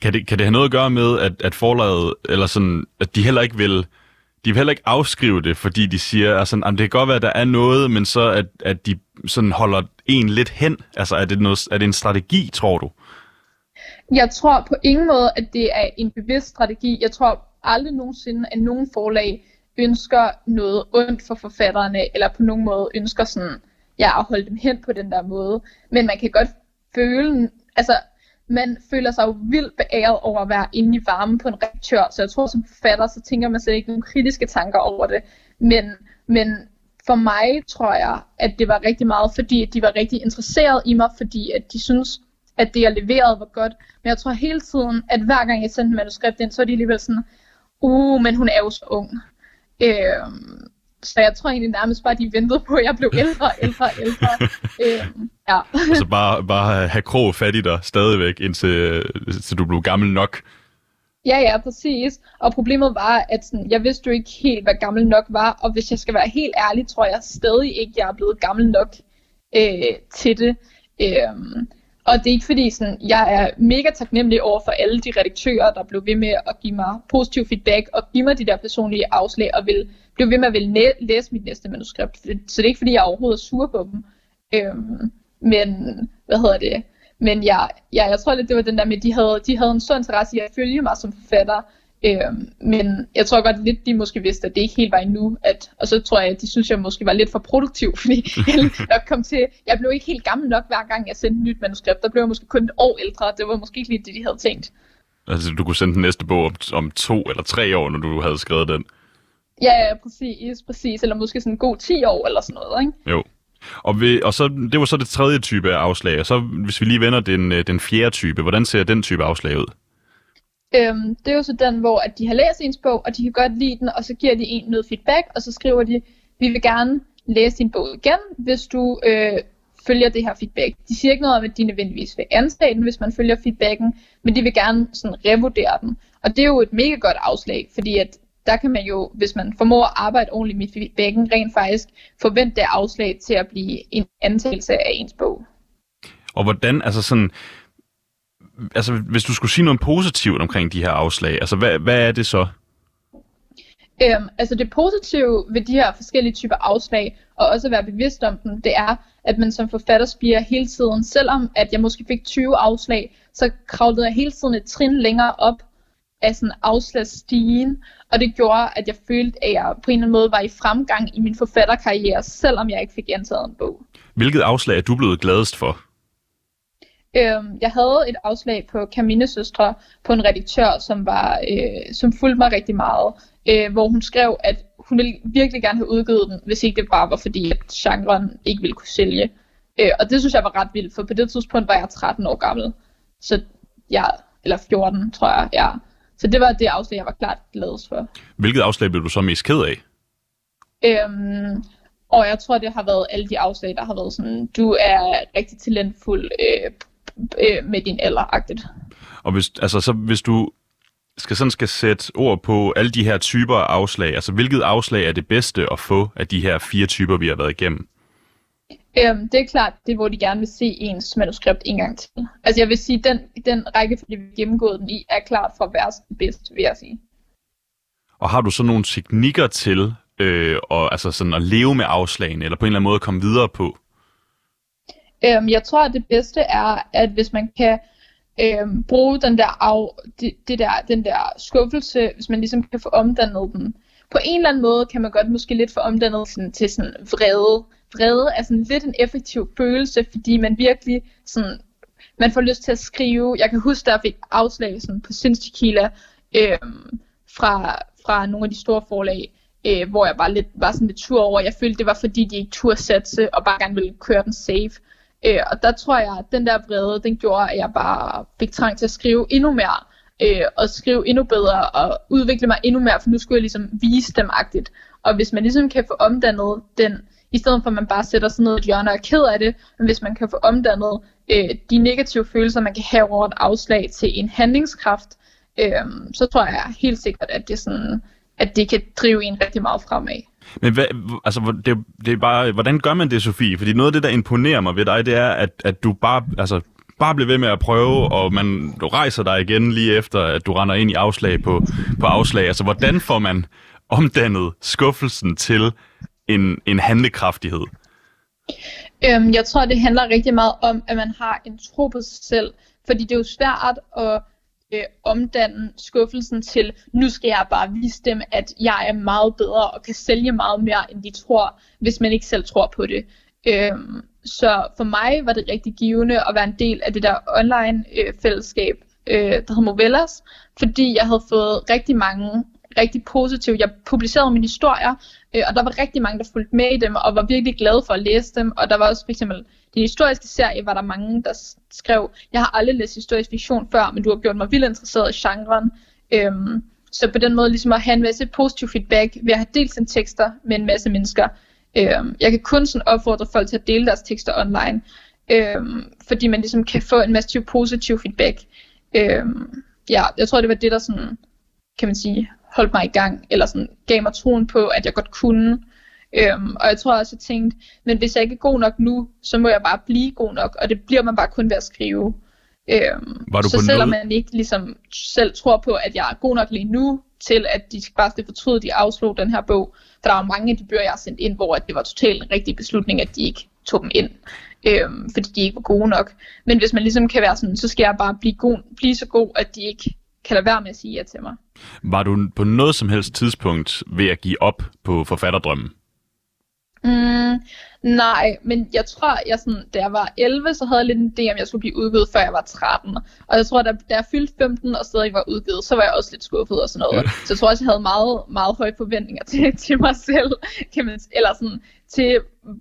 Kan det, kan det have noget at gøre med, at, at forlaget, eller sådan, at de heller ikke vil, de vil heller ikke afskrive det, fordi de siger, altså, at det kan godt være, at der er noget, men så at, at de sådan holder en lidt hen. Altså er det, noget, er det en strategi, tror du? Jeg tror på ingen måde, at det er en bevidst strategi. Jeg tror aldrig nogensinde, at nogen forlag ønsker noget ondt for forfatterne, eller på nogen måde ønsker sådan, ja, at holde dem hen på den der måde. Men man kan godt føle, altså, man føler sig jo vildt beæret over at være inde i varmen på en redaktør, så jeg tror som forfatter, så tænker man slet ikke nogen kritiske tanker over det. Men, men for mig tror jeg, at det var rigtig meget, fordi de var rigtig interesseret i mig, fordi at de synes, at det jeg leverede var godt. Men jeg tror hele tiden, at hver gang jeg sendte manuskript ind, så er de alligevel sådan, uh, men hun er jo så ung. Øhm, så jeg tror egentlig nærmest bare, de ventede på, at jeg blev ældre, [laughs] ældre, ældre. øhm, ja. [laughs] altså bare, bare have krog fat i dig stadigvæk, indtil, indtil du blev gammel nok. Ja, ja, præcis. Og problemet var, at sådan, jeg vidste jo ikke helt, hvad gammel nok var. Og hvis jeg skal være helt ærlig, tror jeg stadig ikke, jeg er blevet gammel nok øh, til det. Øhm, og det er ikke fordi, sådan, jeg er mega taknemmelig over for alle de redaktører, der blev ved med at give mig positiv feedback og give mig de der personlige afslag og vil blev ved med at vil læse mit næste manuskript. Så det er ikke fordi, jeg overhovedet er sur på dem. Øhm, men, hvad hedder det? Men jeg, jeg, jeg tror lidt, det var den der med, at de havde, de havde en stor interesse i at følge mig som forfatter. Øhm, men jeg tror godt lidt, de måske vidste, at det ikke helt var endnu. At, og så tror jeg, at de synes, at jeg måske var lidt for produktiv, [laughs] fordi jeg kom til, jeg blev ikke helt gammel nok, hver gang jeg sendte et nyt manuskript. Der blev jeg måske kun et år ældre. Det var måske ikke lige det, de havde tænkt. Altså, du kunne sende den næste bog om, om to eller tre år, når du havde skrevet den. Ja, ja, præcis, præcis. Eller måske sådan en god 10 år eller sådan noget, ikke? Jo. Og, vi, og så, det var så det tredje type af afslag. Og så hvis vi lige vender den, øh, den fjerde type, hvordan ser den type afslag ud? Øhm, det er jo så den, hvor at de har læst ens bog, og de kan godt lide den, og så giver de en noget feedback, og så skriver de, vi vil gerne læse din bog igen, hvis du øh, følger det her feedback. De siger ikke noget om, at de nødvendigvis vil anstage den, hvis man følger feedbacken, men de vil gerne sådan revurdere den. Og det er jo et mega godt afslag, fordi at der kan man jo, hvis man formår at arbejde ordentligt med feedbacken, rent faktisk forvente det afslag til at blive en antagelse af ens bog. Og hvordan, altså sådan, altså, hvis du skulle sige noget positivt omkring de her afslag, altså hvad, hvad er det så? Øhm, altså det positive ved de her forskellige typer afslag, og også at være bevidst om dem, det er, at man som forfatter spiger hele tiden, selvom at jeg måske fik 20 afslag, så kravlede jeg hele tiden et trin længere op af sådan afslagsstigen, og det gjorde, at jeg følte, at jeg på en eller anden måde var i fremgang i min forfatterkarriere, selvom jeg ikke fik antaget en bog. Hvilket afslag er du blevet gladest for? Øhm, jeg havde et afslag på Camille Søstre på en redaktør, som var øh, som fulgte mig rigtig meget, øh, hvor hun skrev, at hun ville virkelig gerne have udgivet den, hvis ikke det bare var fordi, at genren ikke ville kunne sælge. Øh, og det synes jeg var ret vildt, for på det tidspunkt var jeg 13 år gammel. Så ja, eller 14, tror jeg, ja. Så det var det afslag, jeg var klart gladest for. Hvilket afslag blev du så mest ked af? Øhm, og jeg tror, det har været alle de afslag, der har været sådan, du er rigtig talentfuld øh, øh, med din alder-agtigt. Og hvis, altså, så hvis du skal sådan skal sætte ord på alle de her typer af afslag, altså hvilket afslag er det bedste at få af de her fire typer, vi har været igennem? Øhm, det er klart, det er, hvor de gerne vil se ens manuskript en gang til. Altså jeg vil sige, den, den rækkefølge, vi har gennemgået den i, er klart fra værst til bedst, vil jeg sige. Og har du så nogle teknikker til øh, og, altså sådan at leve med afslagene, eller på en eller anden måde komme videre på? Øhm, jeg tror, at det bedste er, at hvis man kan øhm, bruge den der, af, det, det der, den der skuffelse, hvis man ligesom kan få omdannet den. På en eller anden måde kan man godt måske lidt få omdannet sådan, til sådan vrede. Vrede er sådan lidt en effektiv følelse, fordi man virkelig sådan, man får lyst til at skrive. Jeg kan huske, der jeg fik afslag sådan, på Sinstequila øhm, fra, fra nogle af de store forlag, øh, hvor jeg bare lidt, var sådan lidt tur over. Jeg følte, det var fordi, de ikke turde satse og bare gerne ville køre den safe. Øh, og der tror jeg, at den der vrede, den gjorde, at jeg bare fik trang til at skrive endnu mere, øh, og skrive endnu bedre, og udvikle mig endnu mere, for nu skulle jeg ligesom vise dem agtigt. Og hvis man ligesom kan få omdannet den, i stedet for at man bare sætter sådan noget hjørne og er ked af det, men hvis man kan få omdannet øh, de negative følelser, man kan have over et afslag til en handlingskraft, øh, så tror jeg helt sikkert, at det, sådan, at det kan drive en rigtig meget fremad. Men hvad, altså, det, det er bare, hvordan gør man det, Sofie? Fordi noget af det, der imponerer mig ved dig, det er, at, at du bare, altså, bare bliver ved med at prøve, og man, du rejser dig igen lige efter, at du render ind i afslag på, på afslag. Altså, hvordan får man omdannet skuffelsen til en, en handlekraftighed? Øhm, jeg tror, det handler rigtig meget om, at man har en tro på sig selv. Fordi det er jo svært at øh, omdanne skuffelsen til, nu skal jeg bare vise dem, at jeg er meget bedre og kan sælge meget mere, end de tror, hvis man ikke selv tror på det. Øh, så for mig var det rigtig givende at være en del af det der online øh, fællesskab, øh, der hedder Movellas, fordi jeg havde fået rigtig mange rigtig positive. Jeg publicerede mine historier, øh, og der var rigtig mange, der fulgte med i dem, og var virkelig glade for at læse dem. Og der var også for eksempel den historiske serie, var der mange, der skrev, jeg har aldrig læst historisk fiktion før, men du har gjort mig vildt interesseret i genren. Øhm, så på den måde ligesom at have en masse positiv feedback ved at have delt sine tekster med en masse mennesker. Øhm, jeg kan kun sådan opfordre folk til at dele deres tekster online, øhm, fordi man ligesom kan få en masse positiv feedback. Øhm, ja, jeg tror det var det, der sådan, kan man sige, holdt mig i gang, eller sådan gav mig troen på, at jeg godt kunne. Øhm, og jeg tror også, jeg tænkte, men hvis jeg ikke er god nok nu, så må jeg bare blive god nok, og det bliver man bare kun ved at skrive. Øhm, Var du så selvom noget? man ikke ligesom selv tror på, at jeg er god nok lige nu, til at de bare skal fortryde, at de afslog den her bog. For der var mange af de bøger, jeg har sendt ind, hvor at det var totalt en rigtig beslutning, at de ikke tog dem ind. Øhm, fordi de ikke var gode nok. Men hvis man ligesom kan være sådan, så skal jeg bare blive, god, blive så god, at de ikke kan lade være med at sige ja til mig. Var du på noget som helst tidspunkt ved at give op på forfatterdrømmen? Mm, nej, men jeg tror, jeg sådan, da jeg var 11, så havde jeg lidt en idé, om jeg skulle blive udgivet, før jeg var 13. Og jeg tror, da, da jeg fyldte 15 og stadig var udgivet, så var jeg også lidt skuffet og sådan noget. Så jeg tror også, jeg havde meget, meget høje forventninger til, [laughs] til mig selv. Kan man, eller sådan, til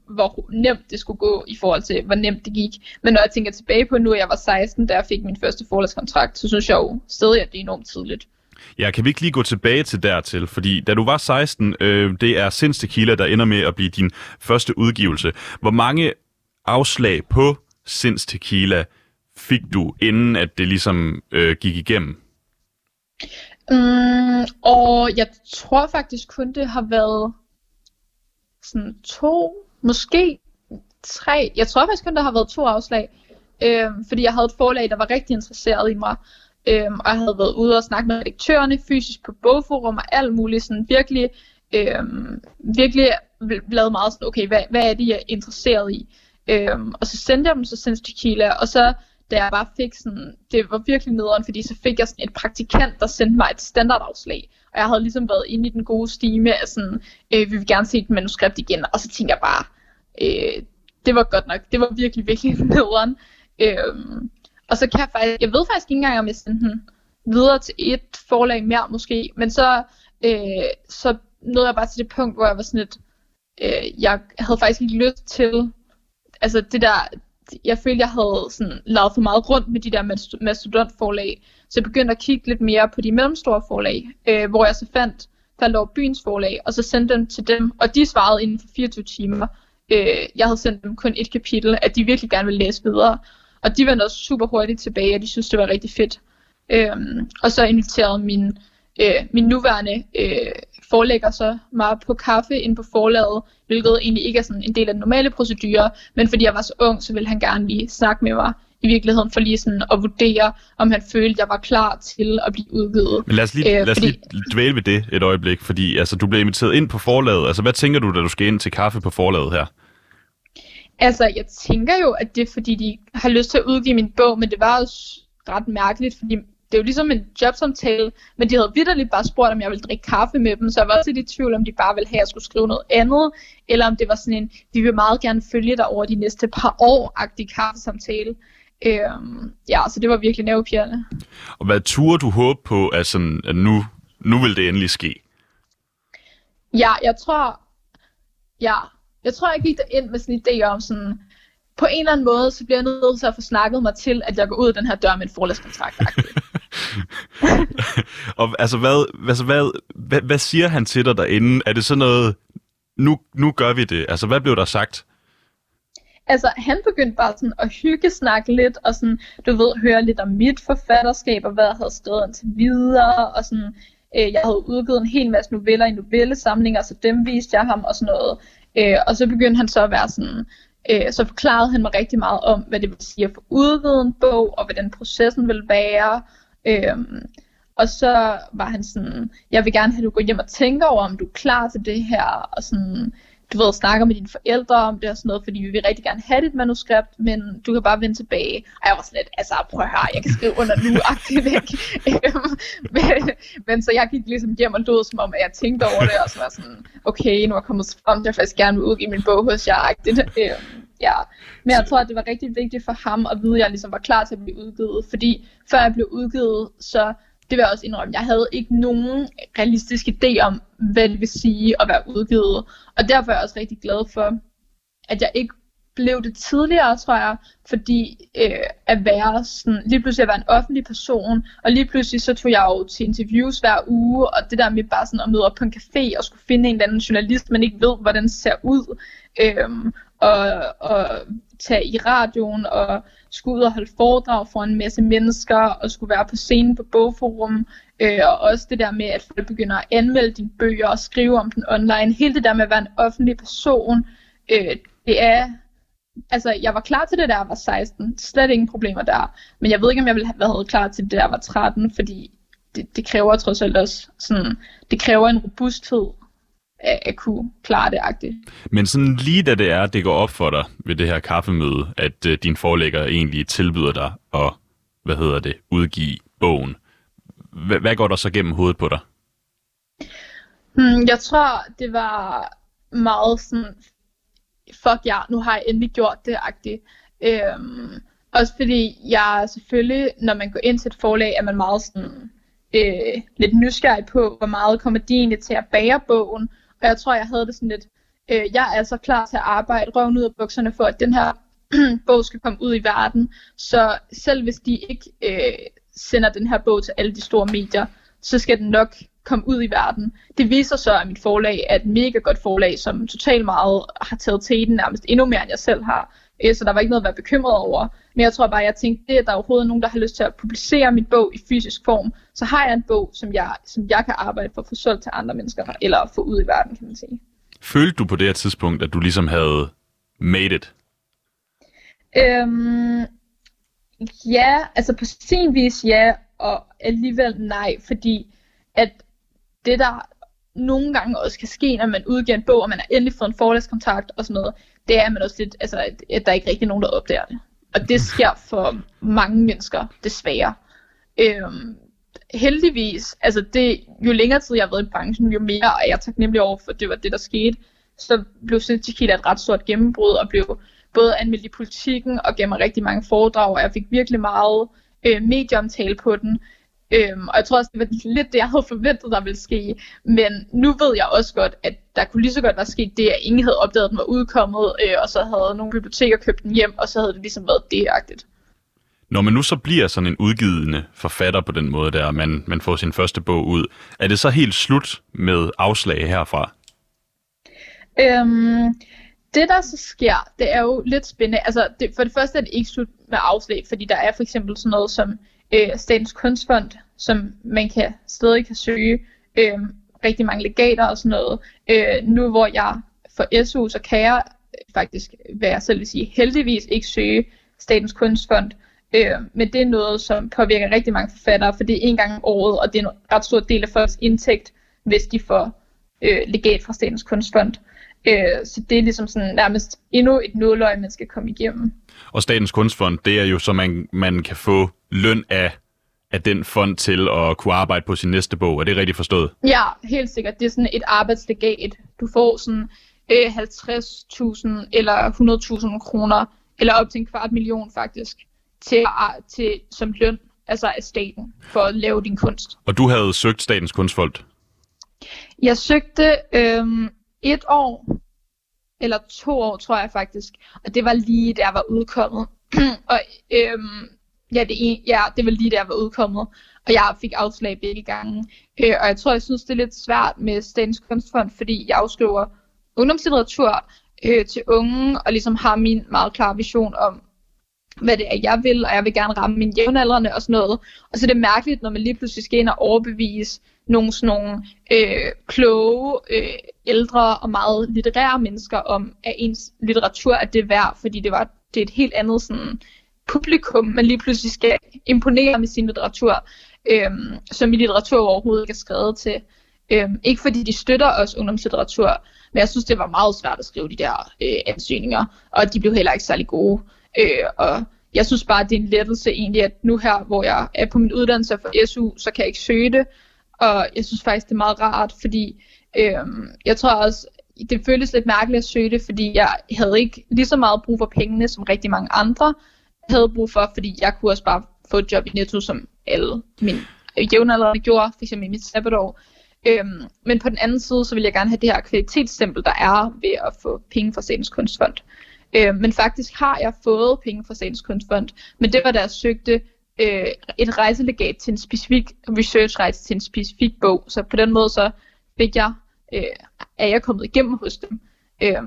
hvor nemt det skulle gå i forhold til, hvor nemt det gik. Men når jeg tænker tilbage på nu, at jeg var 16, da jeg fik min første forlagskontrakt, så synes jeg jo stadig, at det er enormt tidligt. Ja, kan vi ikke lige gå tilbage til dertil? Fordi da du var 16, øh, det er Sins Tequila, der ender med at blive din første udgivelse. Hvor mange afslag på Sins Tequila fik du, inden at det ligesom øh, gik igennem? Mm, og jeg tror faktisk kun, det har været sådan to, måske tre. Jeg tror faktisk kun, der har været to afslag. øh, fordi jeg havde et forlag, der var rigtig interesseret i mig. Øh, og jeg havde været ude og snakke med redaktørerne fysisk på bogforum og alt muligt, sådan virkelig, øhm, virkelig lavet meget sådan, okay, hvad, hvad er det, jeg er interesseret i? Øhm, og så sendte jeg dem så Sense Tequila, og så da jeg bare fik sådan, det var virkelig nederen, fordi så fik jeg sådan et praktikant, der sendte mig et standardafslag. Og jeg havde ligesom været inde i den gode stime af sådan, øh, vi vil gerne se et manuskript igen. Og så tænkte jeg bare, øh, det var godt nok, det var virkelig, virkelig [laughs] nederen. Øhm, og så kan jeg faktisk, jeg ved faktisk ikke engang, om jeg sendte den videre til et forlag mere måske. Men så, øh, så nåede jeg bare til det punkt, hvor jeg var sådan lidt, øh, jeg havde faktisk ikke lyst til, altså det der, jeg følte, jeg havde sådan lavet for meget rundt med de der mastodontforlag. Så jeg begyndte at kigge lidt mere på de mellemstore forlag, øh, hvor jeg så fandt, faldt over byens forlag, og så sendte dem til dem, og de svarede inden for 24 timer. Øh, jeg havde sendt dem kun et kapitel, at de virkelig gerne ville læse videre. Og de vendte også super hurtigt tilbage, og de synes, det var rigtig fedt. Øh, og så inviterede min, øh, min nuværende øh, forelægger så mig på kaffe ind på forlaget, hvilket egentlig ikke er sådan en del af den normale procedure, men fordi jeg var så ung, så ville han gerne lige snakke med mig i virkeligheden for lige sådan at vurdere, om han følte, at jeg var klar til at blive udgivet. Men lad os lige, øh, lad os fordi... lige dvæle ved det et øjeblik, fordi altså, du blev inviteret ind på forlaget. Altså, hvad tænker du, da du skal ind til kaffe på forlaget her? Altså, jeg tænker jo, at det er fordi, de har lyst til at udgive min bog, men det var også ret mærkeligt, fordi det er jo ligesom en jobsamtale, men de havde vidderligt bare spurgt, om jeg ville drikke kaffe med dem, så jeg var også lidt i tvivl, om de bare ville have, at jeg skulle skrive noget andet, eller om det var sådan en, vi vil meget gerne følge dig over de næste par år-agtig kaffesamtale. Øhm, ja, så det var virkelig nervepirrende. Og hvad turde du håbe på, at, sådan, at nu, nu vil det endelig ske? Ja, jeg tror, ja, jeg tror, jeg gik ind med sådan en idé om sådan, på en eller anden måde, så bliver jeg nødt til at få snakket mig til, at jeg går ud af den her dør med en forlæskontrakt. [laughs] og altså, hvad, altså hvad, hvad, hvad siger han til dig derinde? Er det sådan noget, nu, nu gør vi det? Altså, hvad blev der sagt? Altså, han begyndte bare sådan at hygge snakke lidt, og sådan, du ved, høre lidt om mit forfatterskab, og hvad jeg havde skrevet indtil videre, og sådan, øh, jeg havde udgivet en hel masse noveller i novellesamlinger, så dem viste jeg ham og sådan noget. Øh, og så begyndte han så at være sådan, øh, så forklarede han mig rigtig meget om, hvad det vil sige at få udvidet en bog, og hvordan processen vil være. Øh, og så var han sådan, jeg vil gerne have, at du går hjem og tænker over, om du er klar til det her, og sådan, du ved, snakker med dine forældre om det og sådan noget, fordi vi vil rigtig gerne have dit manuskript, men du kan bare vende tilbage. Og jeg var sådan lidt, altså prøv at høre, jeg kan skrive under nu, aktivt væk. Øhm, men, men, så jeg gik ligesom hjem og lød som om, at jeg tænkte over det, og så var sådan, okay, nu er jeg kommet frem, at jeg faktisk gerne vil udgive min bog hos jer. Øhm, ja. Men jeg tror, at det var rigtig vigtigt for ham at vide, at jeg ligesom var klar til at blive udgivet, fordi før jeg blev udgivet, så det vil jeg også indrømme, jeg havde ikke nogen realistisk idé om, hvad det vil sige at være udgivet. Og derfor er jeg også rigtig glad for, at jeg ikke blev det tidligere, tror jeg, fordi øh, at være sådan, lige pludselig at være en offentlig person, og lige pludselig så tog jeg jo til interviews hver uge, og det der med bare sådan at møde op på en café og skulle finde en eller anden journalist, man ikke ved, hvordan det ser ud, øh, og, og tage i radioen og skulle ud og holde foredrag for en masse mennesker og skulle være på scenen på bogforum øh, og også det der med at folk begynder at anmelde dine bøger og skrive om den online. Hele det der med at være en offentlig person, øh, det er altså, jeg var klar til det, der jeg var 16. Slet ingen problemer der. Men jeg ved ikke, om jeg ville have været klar til det, der jeg var 13, fordi det, det kræver trods alt også sådan, det kræver en robusthed at, at kunne klare det agtigt. Men sådan lige da det er, det går op for dig ved det her kaffemøde, at uh, din forlægger egentlig tilbyder dig at, hvad hedder det, udgive bogen. H- hvad går der så gennem hovedet på dig? Hmm, jeg tror, det var meget sådan, fuck ja, nu har jeg endelig gjort det agtigt. Øhm, også fordi jeg selvfølgelig, når man går ind til et forlag, er man meget sådan, øh, lidt nysgerrig på, hvor meget kommer de egentlig til at bære bogen, og jeg tror, jeg havde det sådan lidt, øh, jeg er så klar til at arbejde røven ud af bukserne for, at den her [clears throat] bog skal komme ud i verden. Så selv hvis de ikke øh, sender den her bog til alle de store medier, så skal den nok komme ud i verden. Det viser så, at mit forlag er et mega godt forlag, som totalt meget har taget til den, nærmest endnu mere, end jeg selv har. Øh, så der var ikke noget at være bekymret over. Men jeg tror bare, jeg tænkte, det at der er overhovedet nogen, der har lyst til at publicere min bog i fysisk form, så har jeg en bog, som jeg, som jeg kan arbejde for at få solgt til andre mennesker, eller få ud i verden, kan man sige. Følte du på det her tidspunkt, at du ligesom havde made it? Øhm, Ja, altså på sin vis ja, og alligevel nej, fordi at det der nogle gange også kan ske, når man udgiver en bog, og man har endelig fået en forlægskontakt og sådan noget, det er, man også lidt, altså, at der er ikke rigtig nogen, der opdager det. Og det sker for mange mennesker, desværre. Øhm, heldigvis, altså det, jo længere tid jeg har været i branchen, jo mere er jeg taknemmelig over, for det var det, der skete. Så blev Tequila et ret stort gennembrud, og blev både anmeldt i politikken, og gav mig rigtig mange foredrag, og jeg fik virkelig meget øh, medieomtale på den. Øhm, og jeg tror også, det var lidt det, jeg havde forventet, der ville ske. Men nu ved jeg også godt, at der kunne lige så godt være sket det, at ingen havde opdaget, at den var udkommet, øh, og så havde nogle biblioteker købt den hjem, og så havde det ligesom været det-agtigt. Når man nu så bliver sådan en udgivende forfatter på den måde der, man, man får sin første bog ud, er det så helt slut med afslag herfra? Øhm, det der så sker, det er jo lidt spændende. Altså, det, for det første er det ikke slut med afslag, fordi der er for eksempel sådan noget som øh, Statens Kunstfond, som man kan stadig kan søge øh, rigtig mange legater og sådan noget. Øh, nu hvor jeg får SU, så kan jeg øh, faktisk, hvad jeg selv vil sige, heldigvis ikke søge Statens Kunstfond. Øh, men det er noget, som påvirker rigtig mange forfattere, for det er en gang om året, og det er en ret stor del af folks indtægt, hvis de får øh, legat fra Statens Kunstfond. Øh, så det er ligesom sådan nærmest endnu et nåløg, man skal komme igennem. Og Statens Kunstfond, det er jo så, man, man kan få løn af, af den fond til at kunne arbejde på sin næste bog. Er det rigtigt forstået? Ja, helt sikkert. Det er sådan et arbejdslegat. Du får sådan øh, 50.000 eller 100.000 kroner, eller op til en kvart million faktisk, til, til, som løn altså af staten, for at lave din kunst. Og du havde søgt Statens Kunstfond? Jeg søgte øhm, et år, eller to år, tror jeg faktisk. Og det var lige der jeg var udkommet. [clears throat] og øhm, ja, det, en, ja, det var lige der jeg var udkommet. Og jeg fik afslag begge gange. Øh, og jeg tror, jeg synes, det er lidt svært med Statens Kunstfond, fordi jeg afskriver ungdomslitteratur øh, til unge, og ligesom har min meget klare vision om, hvad det er, jeg vil, og jeg vil gerne ramme mine jævnaldrende og sådan noget. Og så er det mærkeligt, når man lige pludselig skal ind og overbevise nogle sådan nogle øh, kloge, øh, ældre og meget litterære mennesker om, at ens litteratur er det værd, fordi det var det er et helt andet sådan, publikum, man lige pludselig skal imponere med sin litteratur, øh, som i litteratur overhovedet ikke er skrevet til. Øh, ikke fordi de støtter os ungdomslitteratur, men jeg synes, det var meget svært at skrive de der øh, ansøgninger, og de blev heller ikke særlig gode. Øh, og jeg synes bare, det er en lettelse egentlig, at nu her, hvor jeg er på min uddannelse for SU, så kan jeg ikke søge det. Og jeg synes faktisk, det er meget rart, fordi øh, jeg tror også, det føles lidt mærkeligt at søge det, fordi jeg havde ikke lige så meget brug for pengene, som rigtig mange andre havde brug for, fordi jeg kunne også bare få et job i Netto, som alle mine jævnaldrende gjorde, f.eks. i mit sabbatår. Øhm, men på den anden side, så vil jeg gerne have det her kvalitetsstempel, der er ved at få penge fra Statens Kunstfond. Øhm, men faktisk har jeg fået penge fra Statens Kunstfond, men det var da jeg søgte øh, et rejselegat til en specifik researchrejse til en specifik bog. Så på den måde så fik jeg, øh, er jeg kommet igennem hos dem. Øh,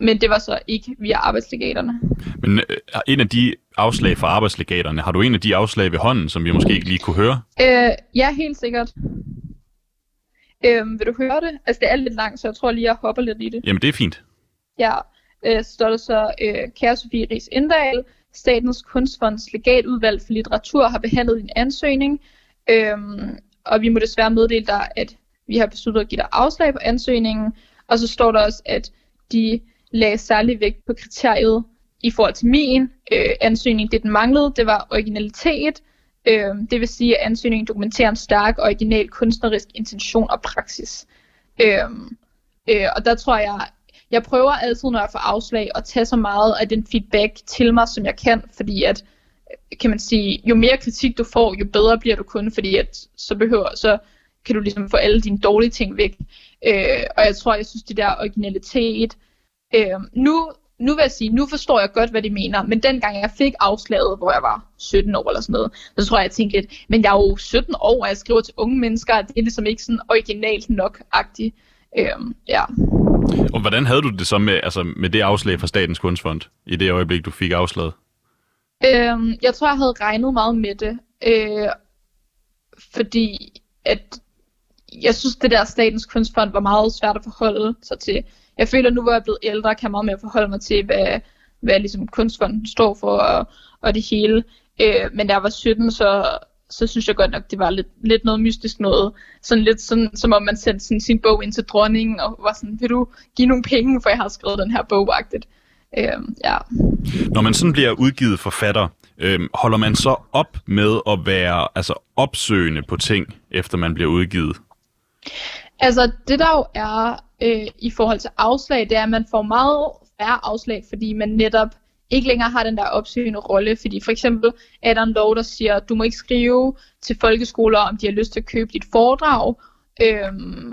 men det var så ikke via arbejdslegaterne. Men øh, en af de afslag fra arbejdslegaterne, har du en af de afslag ved hånden, som vi måske ikke lige kunne høre? Øh, ja, helt sikkert. Øh, vil du høre det? Altså det er lidt langt, så jeg tror lige, jeg hopper lidt i det. Jamen det er fint. Ja, øh, står der så, øh, kære Sofie Ries Indal, Statens Kunstfonds legatudvalg for litteratur har behandlet din ansøgning, øhm, og vi må desværre meddele dig, at vi har besluttet at give dig afslag på ansøgningen, og så står der også, at de lagde særlig vægt på kriteriet i forhold til min øh, ansøgning. Det, den manglede, det var originalitet, øh, det vil sige, at ansøgningen dokumenterer en stærk original kunstnerisk intention og praksis. Øh, øh, og der tror jeg, jeg prøver altid, når jeg får afslag, at tage så meget af den feedback til mig, som jeg kan, fordi at, øh, kan man sige, jo mere kritik du får, jo bedre bliver du kun, fordi at så behøver, så kan du ligesom få alle dine dårlige ting væk. Øh, og jeg tror, jeg synes, det der originalitet, øh, nu, nu vil jeg sige, nu forstår jeg godt, hvad de mener, men dengang jeg fik afslaget, hvor jeg var 17 år eller sådan noget, så tror jeg, jeg tænkte lidt, men jeg er jo 17 år, og jeg skriver til unge mennesker, det er ligesom ikke sådan originalt nok-agtigt. Øh, ja. Og hvordan havde du det så med, altså med det afslag fra Statens Kunstfond, i det øjeblik, du fik afslaget? Øhm, jeg tror, jeg havde regnet meget med det. Øh, fordi at jeg synes, det der Statens Kunstfond var meget svært at forholde sig til. Jeg føler nu, hvor jeg er blevet ældre, kan jeg meget mere forholde mig til, hvad, hvad ligesom kunstfonden står for og, og det hele. Øh, men da jeg var 17, så, så synes jeg godt nok, det var lidt, lidt noget mystisk noget. Sådan lidt sådan, som om man sendte sådan, sin bog ind til dronningen, og var sådan, vil du give nogle penge, for jeg har skrevet den her bog, agtigt. Øh, ja. Når man sådan bliver udgivet forfatter, øh, holder man så op med at være altså opsøgende på ting, efter man bliver udgivet? Altså, det der jo er øh, i forhold til afslag, det er, at man får meget færre afslag, fordi man netop ikke længere har den der opsøgende rolle, fordi for eksempel er der en lov, der siger, du må ikke skrive til folkeskoler, om de har lyst til at købe dit foredrag, øhm,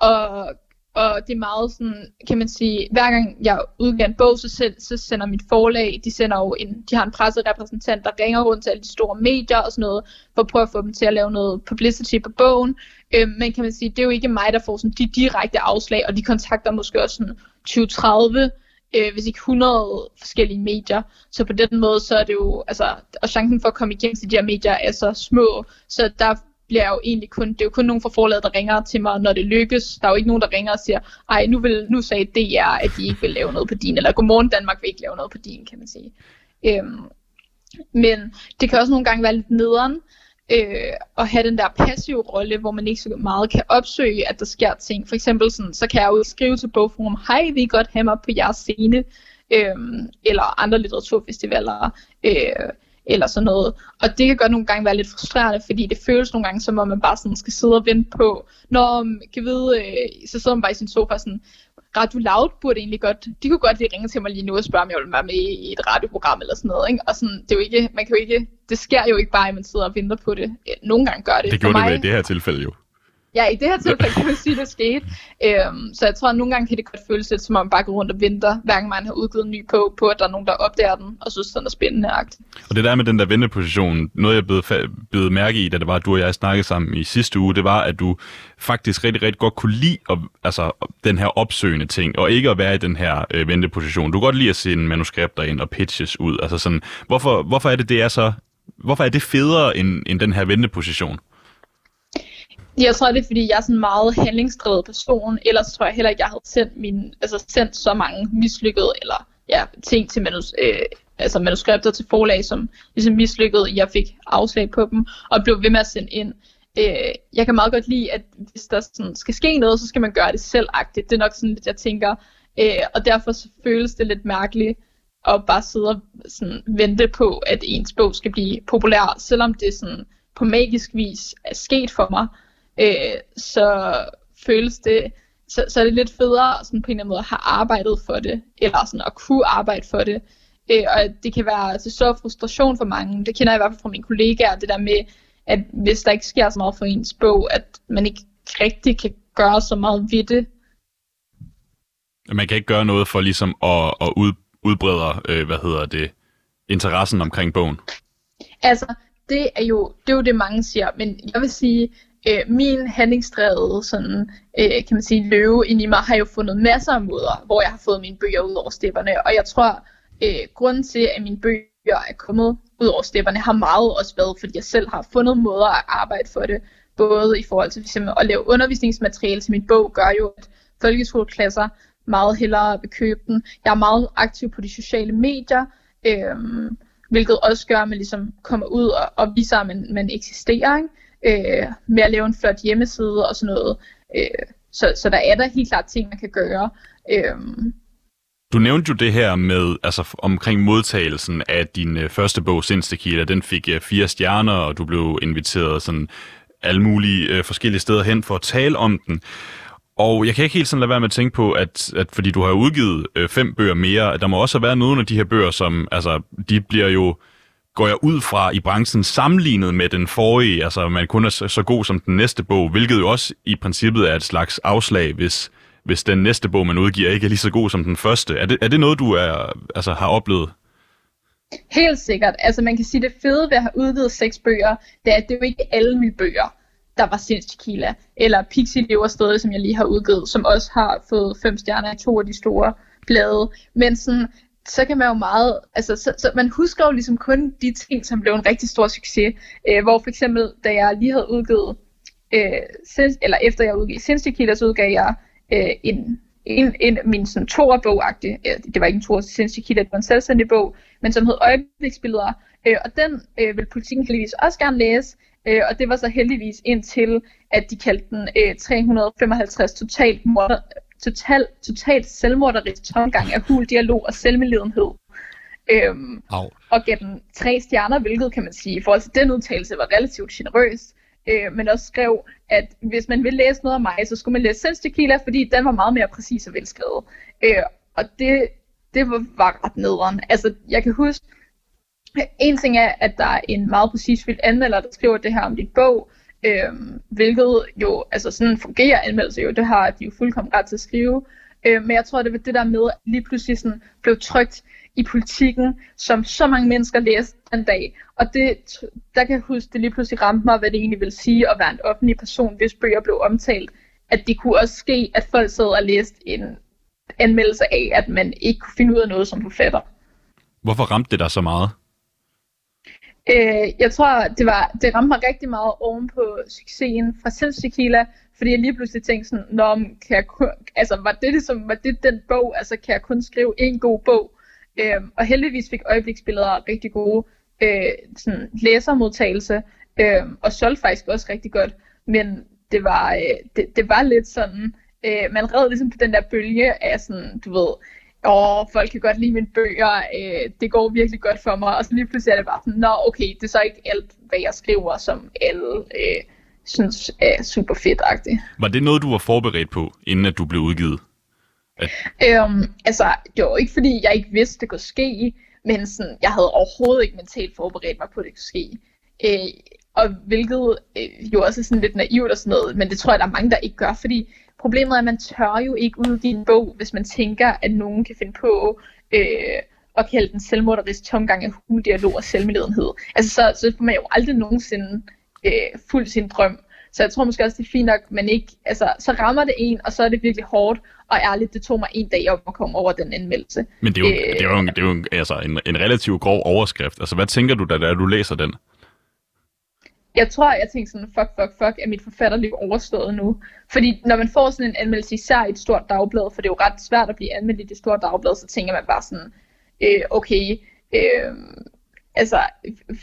og og det er meget sådan, kan man sige, hver gang jeg udgiver en bog, så, selv, så sender mit forlag, de sender jo en, de har en presserepræsentant, der ringer rundt til alle de store medier og sådan noget, for at prøve at få dem til at lave noget publicity på bogen. øhm, men kan man sige, det er jo ikke mig, der får sådan de direkte afslag, og de kontakter måske også sådan 20-30 øh, hvis ikke 100 forskellige medier. Så på den måde, så er det jo, altså, og chancen for at komme igennem til de her medier er så små, så der bliver jo egentlig kun, det er jo kun nogen fra forlaget, der ringer til mig, når det lykkes. Der er jo ikke nogen, der ringer og siger, ej, nu, vil, nu sagde DR, at de ikke vil lave noget på din, eller Godmorgen Danmark vil ikke lave noget på din, kan man sige. Øhm, men det kan også nogle gange være lidt nederen, øh, at have den der passive rolle, hvor man ikke så meget kan opsøge, at der sker ting. For eksempel sådan, så kan jeg jo skrive til bogforum, hej, vi godt have mig på jeres scene, øh, eller andre litteraturfestivaler, øh, eller sådan noget. Og det kan godt nogle gange være lidt frustrerende, fordi det føles nogle gange, som om man bare sådan skal sidde og vente på, når kan vide, øh, så sidder man bare i sin sofa sådan, Radio Loud burde egentlig godt, de kunne godt lige ringe til mig lige nu og spørge, om jeg vil være med i et radioprogram eller sådan noget, ikke? Og sådan, det er jo ikke, man kan jo ikke, det sker jo ikke bare, at man sidder og venter på det. Nogle gange gør det. Det gjorde mig, det i det her tilfælde jo. Ja, i det her tilfælde kan man sige, at det skete. Øhm, så jeg tror, at nogle gange kan det godt føles lidt, som om man bare går rundt og venter, hver gang man har udgivet en ny på, på at der er nogen, der opdager den, og synes, den er spændende. Agt. Og det der med den der venteposition, noget jeg blev, blev mærke i, da det var, at du og jeg snakkede sammen i sidste uge, det var, at du faktisk rigtig, rigtig godt kunne lide at, altså, den her opsøgende ting, og ikke at være i den her øh, venteposition. Du kan godt lide at sende manuskripter ind og pitches ud. Altså sådan, hvorfor, hvorfor er det, det er så Hvorfor er det federe end, end den her venteposition? Jeg tror, det er, fordi jeg er sådan en meget handlingsdrevet person. Ellers tror jeg heller ikke, jeg havde sendt, min, altså sendt så mange mislykkede eller ja, ting til manus, øh, altså manuskripter til forlag, som ligesom mislykkede. Jeg fik afslag på dem, og blev ved med at sende ind. Øh, jeg kan meget godt lide, at hvis der sådan skal ske noget, så skal man gøre det selvagtigt. Det er nok sådan lidt, jeg tænker. Øh, og derfor så føles det lidt mærkeligt at bare sidde og sådan vente på, at ens bog skal blive populær, selvom det sådan på magisk vis er sket for mig øh, så føles det, så, så er det lidt federe sådan på en eller anden måde at have arbejdet for det, eller sådan at kunne arbejde for det. Øh, og det kan være til så frustration for mange. Det kender jeg i hvert fald fra mine kollegaer, det der med, at hvis der ikke sker så meget for ens bog, at man ikke rigtig kan gøre så meget ved det. Man kan ikke gøre noget for ligesom at, at ud, udbrede, øh, hvad hedder det, interessen omkring bogen? Altså, det er jo det, er jo det mange siger, men jeg vil sige, øh, min handlingsdrevet sådan, øh, kan man sige, løve ind i mig, har jo fundet masser af måder, hvor jeg har fået mine bøger ud over stepperne. Og jeg tror, øh, grunden til, at mine bøger er kommet ud over stepperne, har meget også været, fordi jeg selv har fundet måder at arbejde for det. Både i forhold til for at lave undervisningsmateriale til min bog, gør jo, at folkeskoleklasser meget hellere vil købe den. Jeg er meget aktiv på de sociale medier, øh, hvilket også gør, at man ligesom kommer ud og, og viser, at man, man eksisterer. Ikke? Øh, med at lave en flot hjemmeside og sådan noget. Øh, så, så der er der helt klart ting, man kan gøre. Øh, du nævnte jo det her med, altså omkring modtagelsen af din øh, første bog, Sindstekila, Den fik øh, fire stjerner, og du blev inviteret sådan alle mulige øh, forskellige steder hen for at tale om den. Og jeg kan ikke helt sådan lade være med at tænke på, at, at fordi du har udgivet øh, fem bøger mere, at der må også have været nogle af de her bøger, som altså, de bliver jo går jeg ud fra i branchen sammenlignet med den forrige, altså man kun er så god som den næste bog, hvilket jo også i princippet er et slags afslag, hvis, hvis den næste bog, man udgiver, ikke er lige så god som den første. Er det, er det noget, du er, altså, har oplevet? Helt sikkert. Altså man kan sige, det fede ved at have udgivet seks bøger, det er, at det er jo ikke alle mine bøger, der var Sinds Tequila, eller Pixie Lever Stedet, som jeg lige har udgivet, som også har fået fem stjerner i to af de store blade. Men sådan, så kan man jo meget, altså så, så man husker jo ligesom kun de ting, som blev en rigtig stor succes. Øh, hvor for eksempel, da jeg lige havde udgivet, øh, sinds, eller efter jeg udgav Sindstikilder, så udgav jeg øh, en, en, en min sådan toer øh, det var ikke en toer Sindssygt det var en selvstændig bog, men som hed Øjebliksbilleder, øh, og den øh, vil politikken heldigvis også gerne læse, øh, og det var så heldigvis indtil, at de kaldte den øh, 355 totalt morder, total, totalt selvmorderisk tomgang af hul dialog og selvmedlidenhed. Øhm, og gav den tre stjerner, hvilket kan man sige, i forhold til den udtalelse var relativt generøs. Øh, men også skrev, at hvis man vil læse noget af mig, så skulle man læse Sens Tequila, fordi den var meget mere præcis og velskrevet. Øh, og det, det var, var ret nederen. Altså, jeg kan huske, en ting er, at der er en meget præcis fyldt anmelder, der skriver det her om dit bog, Øhm, hvilket jo, altså sådan fungerer anmeldelse jo, det har de jo fuldkommen ret til at skrive. Øh, men jeg tror, det var det der med, at lige pludselig sådan blev trygt i politikken, som så mange mennesker læste den dag. Og det, der kan jeg huske, det lige pludselig ramte mig, hvad det egentlig vil sige at være en offentlig person, hvis bøger blev omtalt. At det kunne også ske, at folk sad og læste en anmeldelse af, at man ikke kunne finde ud af noget som forfatter. Hvorfor ramte det dig så meget? Øh, jeg tror, det, var, det ramte mig rigtig meget oven på succesen fra Selv fordi jeg lige pludselig tænkte sådan, Nå, kan jeg kun, altså, var det, ligesom, var det den bog, altså kan jeg kun skrive en god bog? Øh, og heldigvis fik øjebliksbilleder rigtig gode øh, sådan læsermodtagelse, øh, og solgte faktisk også rigtig godt, men det var, øh, det, det var lidt sådan, øh, man red ligesom på den der bølge af sådan, du ved, åh, folk kan godt lide mine bøger, øh, det går virkelig godt for mig, og så lige pludselig er det bare sådan, nå okay, det er så ikke alt, hvad jeg skriver, som alle øh, synes er super fedt-agtigt. Var det noget, du var forberedt på, inden at du blev udgivet? At... Øhm, altså, det var ikke fordi, jeg ikke vidste, det kunne ske, men sådan, jeg havde overhovedet ikke mentalt forberedt mig på, at det kunne ske. Øh, og hvilket øh, jo også er sådan lidt naivt og sådan noget, men det tror jeg, der er mange, der ikke gør, fordi Problemet er, at man tør jo ikke udgive en bog, hvis man tænker, at nogen kan finde på øh, at kalde den selvmorderisk tomgang af huldialog og selvmedledenhed. Altså, så, så får man jo aldrig nogensinde øh, fuldt sin drøm. Så jeg tror måske også, det er fint nok, men ikke, altså, så rammer det en, og så er det virkelig hårdt, og ærligt, det tog mig en dag op at komme over den anmeldelse. Men det er jo, øh, det er jo, det er jo altså, en, en relativt grov overskrift. Altså, hvad tænker du, da, da du læser den? Jeg tror, jeg tænkte sådan, fuck, fuck, fuck, er mit forfatterliv overstået nu? Fordi når man får sådan en anmeldelse, især i et stort dagblad, for det er jo ret svært at blive anmeldt i det store dagblad, så tænker man bare sådan, øh, okay, øh, altså,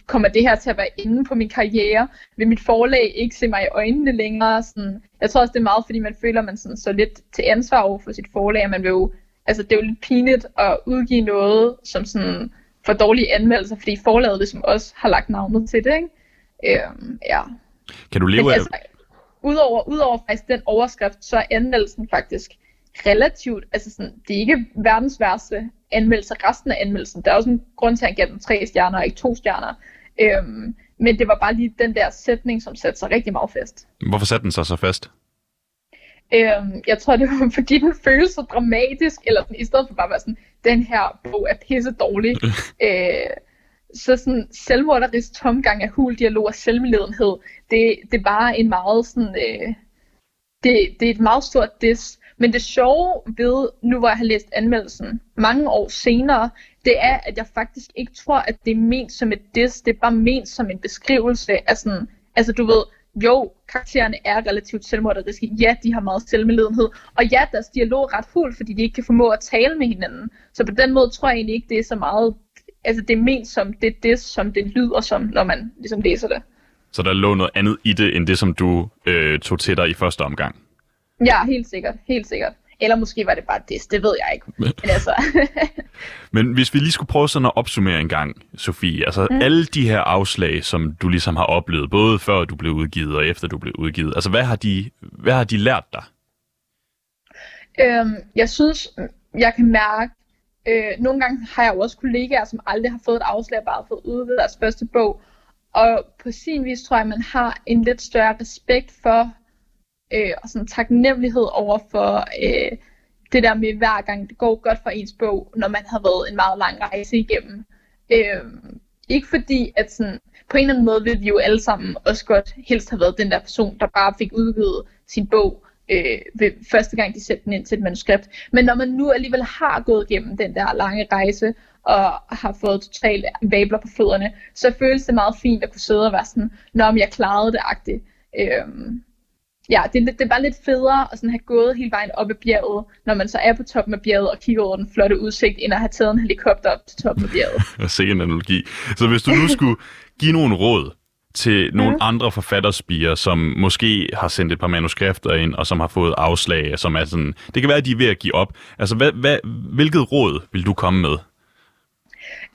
kommer det her til at være inde på min karriere? Vil mit forlag ikke se mig i øjnene længere? Sådan, jeg tror også, det er meget, fordi man føler, at man sådan, så lidt til ansvar over for sit forlag, man vil jo, altså det er jo lidt pinligt at udgive noget, som sådan for dårlige anmeldelser, fordi forlaget ligesom også har lagt navnet til det, ikke? Øhm, ja. Kan du leve Men, af... Altså, udover, udover faktisk den overskrift, så er anmeldelsen faktisk relativt, altså sådan, det er ikke verdens værste anmeldelse, resten af anmeldelsen. Der er også en grund til, at han gav den tre stjerner og ikke to stjerner. Øhm, men det var bare lige den der sætning, som satte sig rigtig meget fast. Hvorfor satte den sig så fast? Øhm, jeg tror, det var [laughs] fordi, den føles så dramatisk, eller sådan, i stedet for bare at være sådan, den her bog er pisse dårlig. [laughs] øh, så sådan selvmorderisk tomgang af hul dialog og selvmedledenhed, det, det er bare en meget sådan, øh, det, det er et meget stort dis. Men det sjove ved, nu hvor jeg har læst anmeldelsen mange år senere, det er, at jeg faktisk ikke tror, at det er ment som et dis, det er bare ment som en beskrivelse af sådan, altså du ved, jo, karaktererne er relativt selvmorderiske. Ja, de har meget selvmedledenhed. Og ja, deres dialog er ret fuld, fordi de ikke kan formå at tale med hinanden. Så på den måde tror jeg egentlig ikke, det er så meget altså det er ment som det, det, som det lyder som, når man ligesom læser det. Så der lå noget andet i det, end det, som du øh, tog til dig i første omgang? Ja, helt sikkert. Helt sikkert. Eller måske var det bare det, det ved jeg ikke. Men, altså. [laughs] Men hvis vi lige skulle prøve sådan at opsummere en gang, Sofie. Altså mm. alle de her afslag, som du ligesom har oplevet, både før du blev udgivet og efter du blev udgivet. Altså hvad har de, hvad har de lært dig? Øhm, jeg synes, jeg kan mærke, Øh, nogle gange har jeg jo også kollegaer, som aldrig har fået et afslag, bare har fået udvidet deres første bog. Og på sin vis tror jeg, man har en lidt større respekt for, øh, og sådan taknemmelighed over for øh, det der med hver gang det går godt for ens bog, når man har været en meget lang rejse igennem. Øh, ikke fordi, at sådan, på en eller anden måde vil vi jo alle sammen også godt helst have været den der person, der bare fik udgivet sin bog øh, ved første gang, de sætter den ind til et manuskript. Men når man nu alligevel har gået igennem den der lange rejse, og har fået totalt vabler på fødderne, så føles det meget fint at kunne sidde og være sådan, når jeg klarede det agtigt. Øhm, ja, det det er bare lidt federe at sådan have gået hele vejen op ad bjerget, når man så er på toppen af bjerget og kigger over den flotte udsigt, end at have taget en helikopter op til toppen af bjerget. [laughs] Se en analogi. Så hvis du nu skulle give nogle råd til nogle mm. andre forfatterspiger, som måske har sendt et par manuskripter ind, og som har fået afslag, som er sådan, det kan være, at de er ved at give op. Altså, hvad, hvad, hvilket råd vil du komme med?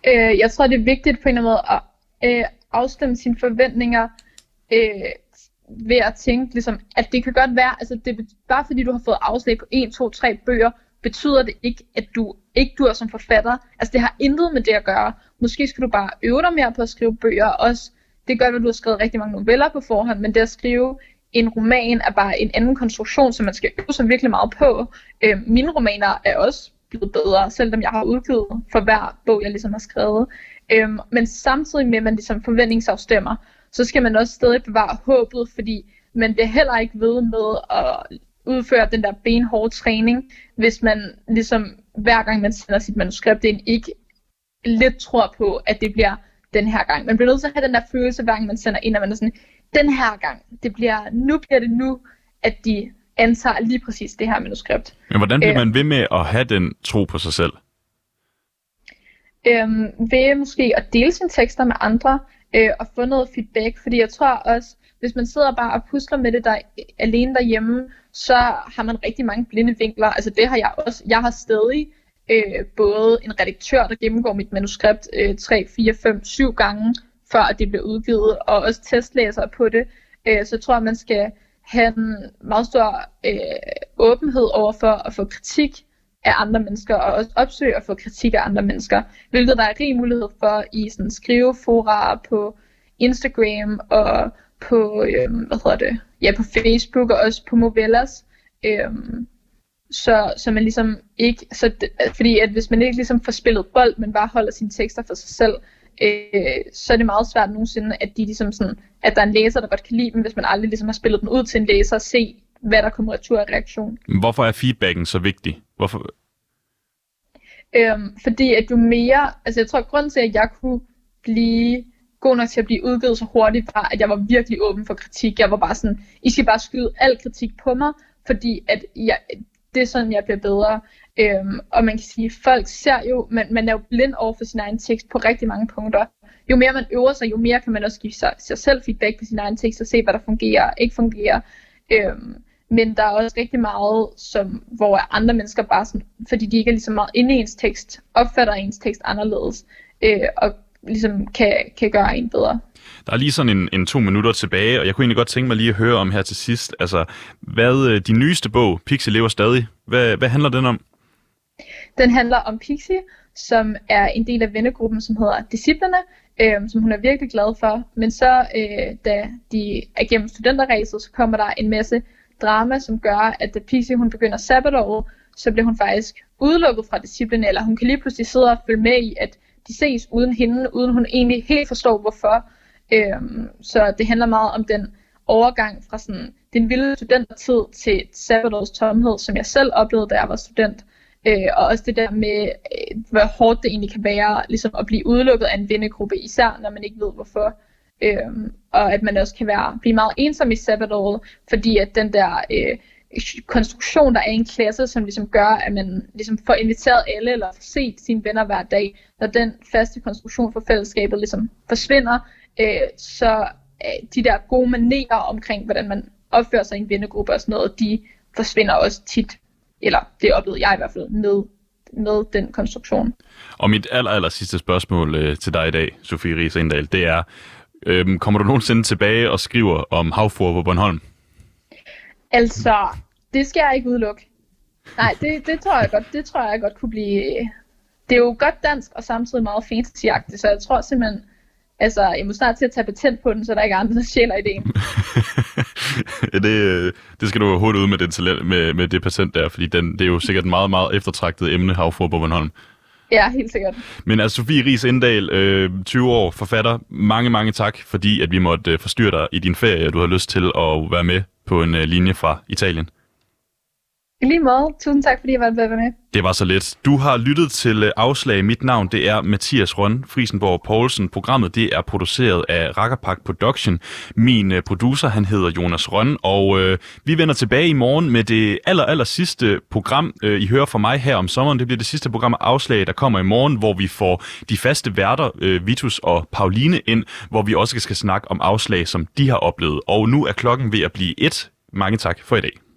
Øh, jeg tror, det er vigtigt på en eller anden måde at øh, afstemme sine forventninger øh, ved at tænke, ligesom, at det kan godt være, altså det, bare fordi du har fået afslag på 1, 2, 3 bøger, betyder det ikke, at du ikke dur som forfatter. Altså det har intet med det at gøre. Måske skal du bare øve dig mere på at skrive bøger. Også, det gør, at du har skrevet rigtig mange noveller på forhånd, men det at skrive en roman er bare en anden konstruktion, som man skal øve sig virkelig meget på. Øh, mine romaner er også blevet bedre, selvom jeg har udgivet for hver bog, jeg ligesom har skrevet. Øh, men samtidig med, at man ligesom forventningsafstemmer, så skal man også stadig bevare håbet, fordi man bliver heller ikke ved med at udføre den der benhårde træning, hvis man ligesom hver gang man sender sit manuskript ind, ikke lidt tror på, at det bliver den her gang. Man bliver nødt til at have den der følelse, hver gang man sender ind, at man er sådan, den her gang, det bliver, nu bliver det nu, at de antager lige præcis det her manuskript. Men hvordan bliver øh, man ved med at have den tro på sig selv? Øhm, ved måske at dele sine tekster med andre, øh, og få noget feedback, fordi jeg tror også, hvis man sidder bare og pusler med det der alene derhjemme, så har man rigtig mange blinde vinkler. Altså det har jeg også. Jeg har stadig øh, både en redaktør, der gennemgår mit manuskript øh, 3, 4, 5, 7 gange, før det bliver udgivet, og også testlæsere på det. Øh, så jeg tror, at man skal have en meget stor øh, åbenhed over for at få kritik af andre mennesker, og også opsøge at få kritik af andre mennesker, hvilket der er rig mulighed for i sådan skrivefora på Instagram og på, øh, hvad hedder det, ja, på Facebook og også på Movellas. Øh, så, så man ligesom ikke, så det, fordi at hvis man ikke ligesom får spillet bold, men bare holder sine tekster for sig selv, øh, så er det meget svært nogensinde, at de ligesom sådan, at der er en læser, der godt kan lide dem, hvis man aldrig ligesom har spillet den ud til en læser og se, hvad der kommer retur af reaktion. Hvorfor er feedbacken så vigtig? Hvorfor? Øhm, fordi at jo mere, altså jeg tror, at grunden til, at jeg kunne blive god nok til at blive udgivet så hurtigt, var, at jeg var virkelig åben for kritik. Jeg var bare sådan, I skal bare skyde al kritik på mig, fordi at jeg, det er sådan, jeg bliver bedre. Øhm, og man kan sige, folk ser jo, man, man er jo blind over for sin egen tekst på rigtig mange punkter. Jo mere man øver sig, jo mere kan man også give sig, sig selv feedback på sin egen tekst og se, hvad der fungerer og ikke fungerer. Øhm, men der er også rigtig meget, som, hvor andre mennesker bare sådan, fordi de ikke er lige så meget inde i ens tekst, opfatter ens tekst anderledes, øh, og ligesom kan, kan gøre en bedre. Der er lige sådan en, en to minutter tilbage, og jeg kunne egentlig godt tænke mig lige at høre om her til sidst, altså, hvad øh, din nyeste bog, Pixie lever stadig, hvad, hvad handler den om? Den handler om Pixie, som er en del af vennegruppen, som hedder Disciplerne, øh, som hun er virkelig glad for. Men så, øh, da de er gennem studenterræset, så kommer der en masse drama, som gør, at da Pixie hun begynder sabbatåret, så bliver hun faktisk udelukket fra disciplinen, eller hun kan lige pludselig sidde og følge med i, at de ses uden hende, uden hun egentlig helt forstår hvorfor. Øhm, så det handler meget om den overgang fra sådan den vilde studentertid til sabbatårets tomhed, som jeg selv oplevede, da jeg var student. Øh, og også det der med, øh, hvor hårdt det egentlig kan være ligesom at blive udelukket af en vennegruppe, især når man ikke ved hvorfor. Øhm, og at man også kan være, blive meget ensom i sabbatåret, fordi at den der øh, konstruktion, der er i en klasse, som ligesom gør, at man ligesom får inviteret alle, eller får set sine venner hver dag, når den faste konstruktion for fællesskabet ligesom forsvinder, øh, så øh, de der gode manerer omkring, hvordan man opfører sig i en vennegruppe og sådan noget, de forsvinder også tit, eller det oplevede jeg i hvert fald med med den konstruktion. Og mit aller, aller sidste spørgsmål øh, til dig i dag, Sofie Ries Indal, det er, Øhm, kommer du nogensinde tilbage og skriver om havfruer på Bornholm? Altså, det skal jeg ikke udelukke. Nej, det, det tror jeg godt, det tror jeg godt kunne blive... Det er jo godt dansk og samtidig meget fantasy så jeg tror simpelthen, altså, jeg må snart til at tage patent på den, så der ikke er andre, der sjæler ideen. [laughs] det, det skal du hurtigt ud med, det, talent, med, med det patent der, fordi den, det er jo sikkert et meget, meget eftertragtet emne, havfruer på Bornholm. Ja, helt sikkert. Men altså, Sofie Ries Indal, øh, 20 år, forfatter. Mange, mange tak, fordi at vi måtte øh, forstyrre dig i din ferie, og du har lyst til at være med på en øh, linje fra Italien. I lige måde. Tusind tak, fordi jeg var med. Det var så let. Du har lyttet til øh, Afslag. Mit navn det er Mathias Røn Frisenborg Poulsen. Programmet det er produceret af Rakkerpak Production. Min øh, producer han hedder Jonas Røn, og øh, vi vender tilbage i morgen med det aller, aller sidste program, øh, I hører fra mig her om sommeren. Det bliver det sidste program af Afslag, der kommer i morgen, hvor vi får de faste værter, øh, Vitus og Pauline, ind, hvor vi også skal snakke om afslag, som de har oplevet. Og nu er klokken ved at blive et. Mange tak for i dag.